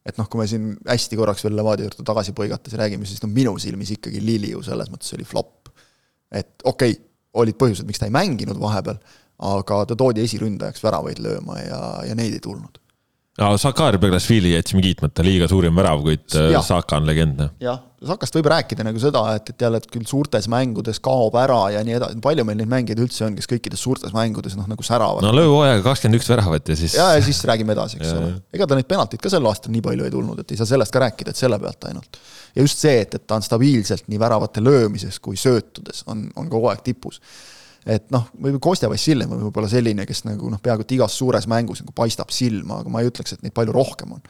et noh, kui me siin hästi korraks veel Levadia juurde tagasi põigates räägime, siis no minu silmis ikkagi Lili ju selles mõttes oli flop. et okei okay,, olid põhjused, miks ta ei mänginud vahepeal, aga ta toodi esiründajaks väravaid lööma ja, ja neid ei tulnud no Sakar Beglasvili jätsime kiitmata, liiga suurim värav, kuid äh, ja. Saka on legend. Noh. jah, Sakast võib rääkida nagu seda, et, et jälle, et küll suurtes mängudes kaob ära ja nii edasi, palju meil neid mängijaid üldse on, kes kõikides suurtes mängudes noh, nagu säravad. no lööhooajaga kakskümmend üks väravat ja siis. ja, ja siis räägime edasi, eks ole. ega ta neid penaltid ka sel aastal nii palju ei tulnud, et ei saa sellest ka rääkida, et selle pealt ainult. ja just see, et, et ta on stabiilselt nii väravate löömises kui söötudes on, on kogu aeg tipus et noh, võib-olla Kostja Vassiljev on võib-olla selline, kes nagu noh, peaaegu et igas suures mängus nagu paistab silma, aga ma ei ütleks, et neid palju rohkem on.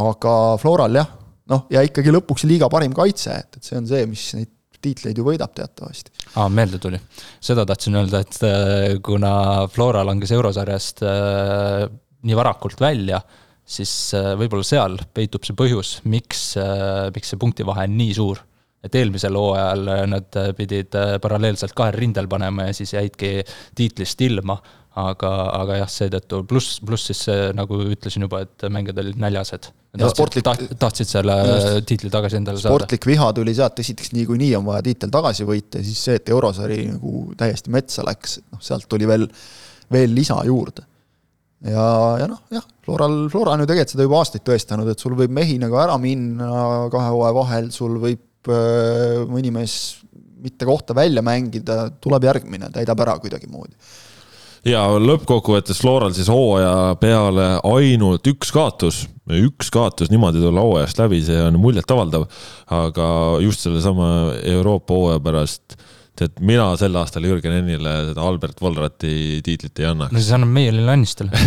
aga Floral jah, noh ja ikkagi lõpuks liiga parim kaitse, et, et see on see, mis neid tiitleid ju võidab teatavasti. aa, meelde tuli. seda tahtsin öelda, et äh, kuna Flora langes eurosarjast äh, nii varakult välja, siis äh, võib-olla seal peitub see põhjus, miks, miks see punktivahe on nii suur et eelmisel hooajal nad pidid äh, paralleelselt kahel rindel panema ja siis jäidki tiitlist ilma. aga, aga jah, seetõttu pluss, pluss siis see, nagu ütlesin juba, et mängijad olid näljased. Sportlik... Taht, tahtsid selle just, tiitli tagasi endale saada. sportlik viha tuli sealt, esiteks niikuinii on vaja tiitel tagasi võita ja siis see, et eurosari nagu täiesti metsa läks, noh sealt tuli veel, veel lisa juurde ja, ja noh, jah, Floral, Flora on ju tegelikult seda juba aastaid tõestanud, et sul võib mehi nagu ära minna kahe hooaja vahel, sul võib Äh, mõni mees mitte kohta välja mängida, tuleb järgmine, täidab ära kuidagimoodi ja lõppkokkuvõttes Floral siis hooaja peale ainult üks kaotus, üks kaotus niimoodi tulla hooajast läbi, see on muljetavaldav. aga just sellesama Euroopa hooaja pärast, tead, mina sel aastal Jürgen Ennile seda Albert Volrati tiitlit ei annaks. no siis annab meie Lillannistele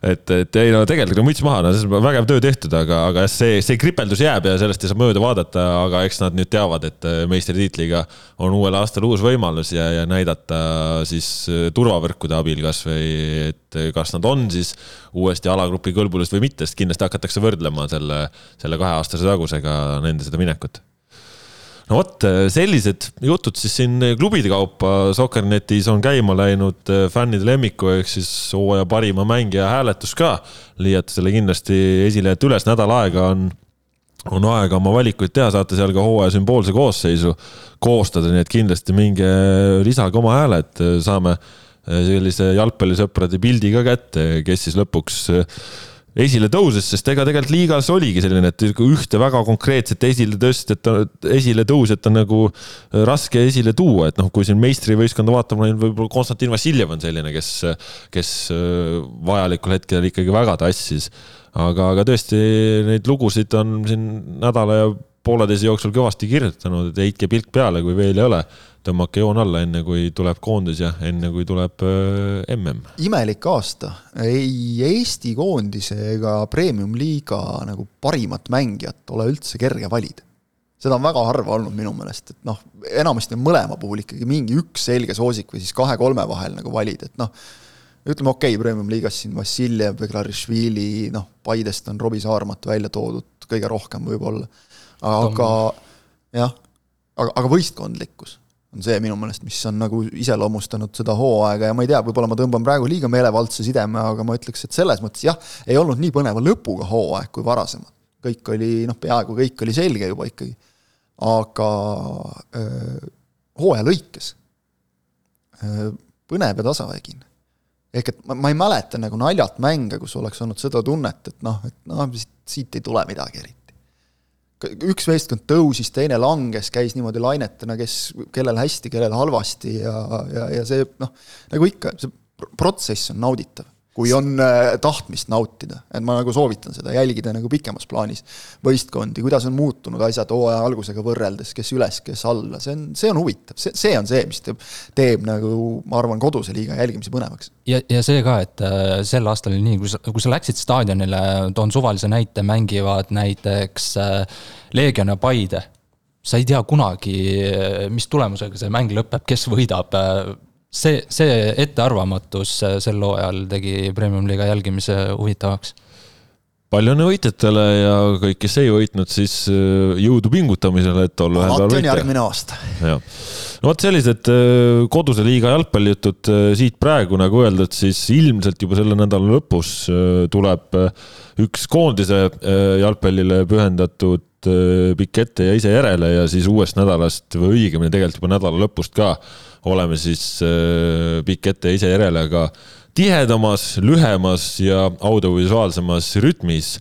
et, et ei no tegelikult on müts maha, no selles mõttes vägev töö tehtud, aga, aga see, see kripeldus jääb ja sellest ei saa mööda vaadata, aga eks nad nüüd teavad, et äh, meistritiitliga on uuel aastal uus võimalus ja, ja näidata siis äh, turvavõrkude abil kasvõi, et äh, kas nad on siis uuesti alagrupi kõlbulised või mitte, sest kindlasti hakatakse võrdlema selle, selle kaheaastase tagusega nende seda minekut no vot, sellised jutud siis siin klubide kaupa. Soccernetis on käima läinud äh, fännide lemmiku ehk siis hooaja parima mängija hääletus ka. leiate selle kindlasti esilehelt üles, nädal aega on on aega oma valikuid teha, saate seal ka hooaja sümboolse koosseisu koostada, nii et kindlasti minge lisage oma hääle, et saame sellise jalgpallisõprade pildi ka kätte, kes siis lõpuks esile tõuses, sest ega tegelikult liigas oligi selline, et ühte väga konkreetset esiletõstjat, esiletõusjat on nagu raske esile tuua, et noh, kui siin meistrivõistkonda vaatama, võib-olla Konstantin Vassiljev on selline, kes, kes vajalikul hetkel ikkagi väga tassis. aga, aga tõesti neid lugusid on siin nädala ja pooleteise jooksul kõvasti kirjutanud, et heitke pilk peale, kui veel ei ole tõmmake joon alla, enne kui tuleb koondis ja enne kui tuleb mm. imelik aasta, ei Eesti koondise ega premium-liiga nagu parimat mängijat ole üldse kerge valida. seda on väga harva olnud minu meelest, et noh, enamasti on mõlema puhul ikkagi mingi üks selge soosik või siis kahe-kolme vahel nagu valida, et noh, ütleme okei okay,, premium-liigas siin Vassiljev, Beglarišvili, noh, Paidest on Robbie Saarmat välja toodud kõige rohkem võib-olla, aga jah, aga, aga võistkondlikkus on see minu meelest, mis on nagu iseloomustanud seda hooaega ja ma ei tea, võib-olla ma tõmban praegu liiga meelevaldse sideme, aga ma ütleks, et selles mõttes jah, ei olnud nii põneva lõpuga hooaeg kui varasemad. kõik oli, noh, peaaegu kõik oli selge juba ikkagi. aga öö, hooaja lõikes öö, põnev ja tasavägine. ehk et ma, ma ei mäleta nagu naljalt mänge, kus oleks olnud seda tunnet, et noh, et noh, siit, siit ei tule midagi eriti üks võistkond tõusis, teine langes, käis niimoodi lainetena, kes, kellel hästi, kellel halvasti ja, ja, ja see noh, nagu ikka, see protsess on nauditav kui on äh, tahtmist nautida, et ma nagu soovitan seda jälgida nagu pikemas plaanis võistkondi, kuidas on muutunud asjad hooaja algusega võrreldes, kes üles, kes alla, see on, see on huvitav, see, see on see, mis teeb, teeb nagu ma arvan, koduse liiga jälgimise põnevaks. ja, ja see ka, et äh, sel aastal oli nii, kui sa, kui sa läksid staadionile, toon suvalise näite, mängivad näiteks äh, Leegion ja Paide. Sa ei tea kunagi, mis tulemusega see mäng lõpeb, kes võidab see, see ettearvamatus sel hooajal tegi Premium-liiga jälgimise huvitavaks. palju õnne võitjatele ja kõik, kes ei võitnud, siis äh, jõudu pingutamisele, et olla ühel päeval võitja. järgmine aasta. jah, no vot sellised äh, koduse liiga jalgpallijutud äh, siit praegu, nagu öeldud, siis ilmselt juba selle nädala lõpus tuleb üks koondise jalgpallile pühendatud pikk ette ja ise järele ja siis uuest nädalast või õigemini tegelikult juba nädala lõpust ka oleme siis äh, pikk ette ise järele, aga tihedamas, lühemas ja audiovisuaalsemas rütmis.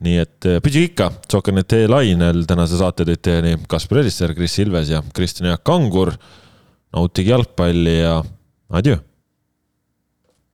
nii et äh, püsige ikka Soker.net lainel, tänase saate tõid teieni Kaspar Elisser, Kris Ilves ja Kristjan Jaak Kangur. nautige jalgpalli ja adjöö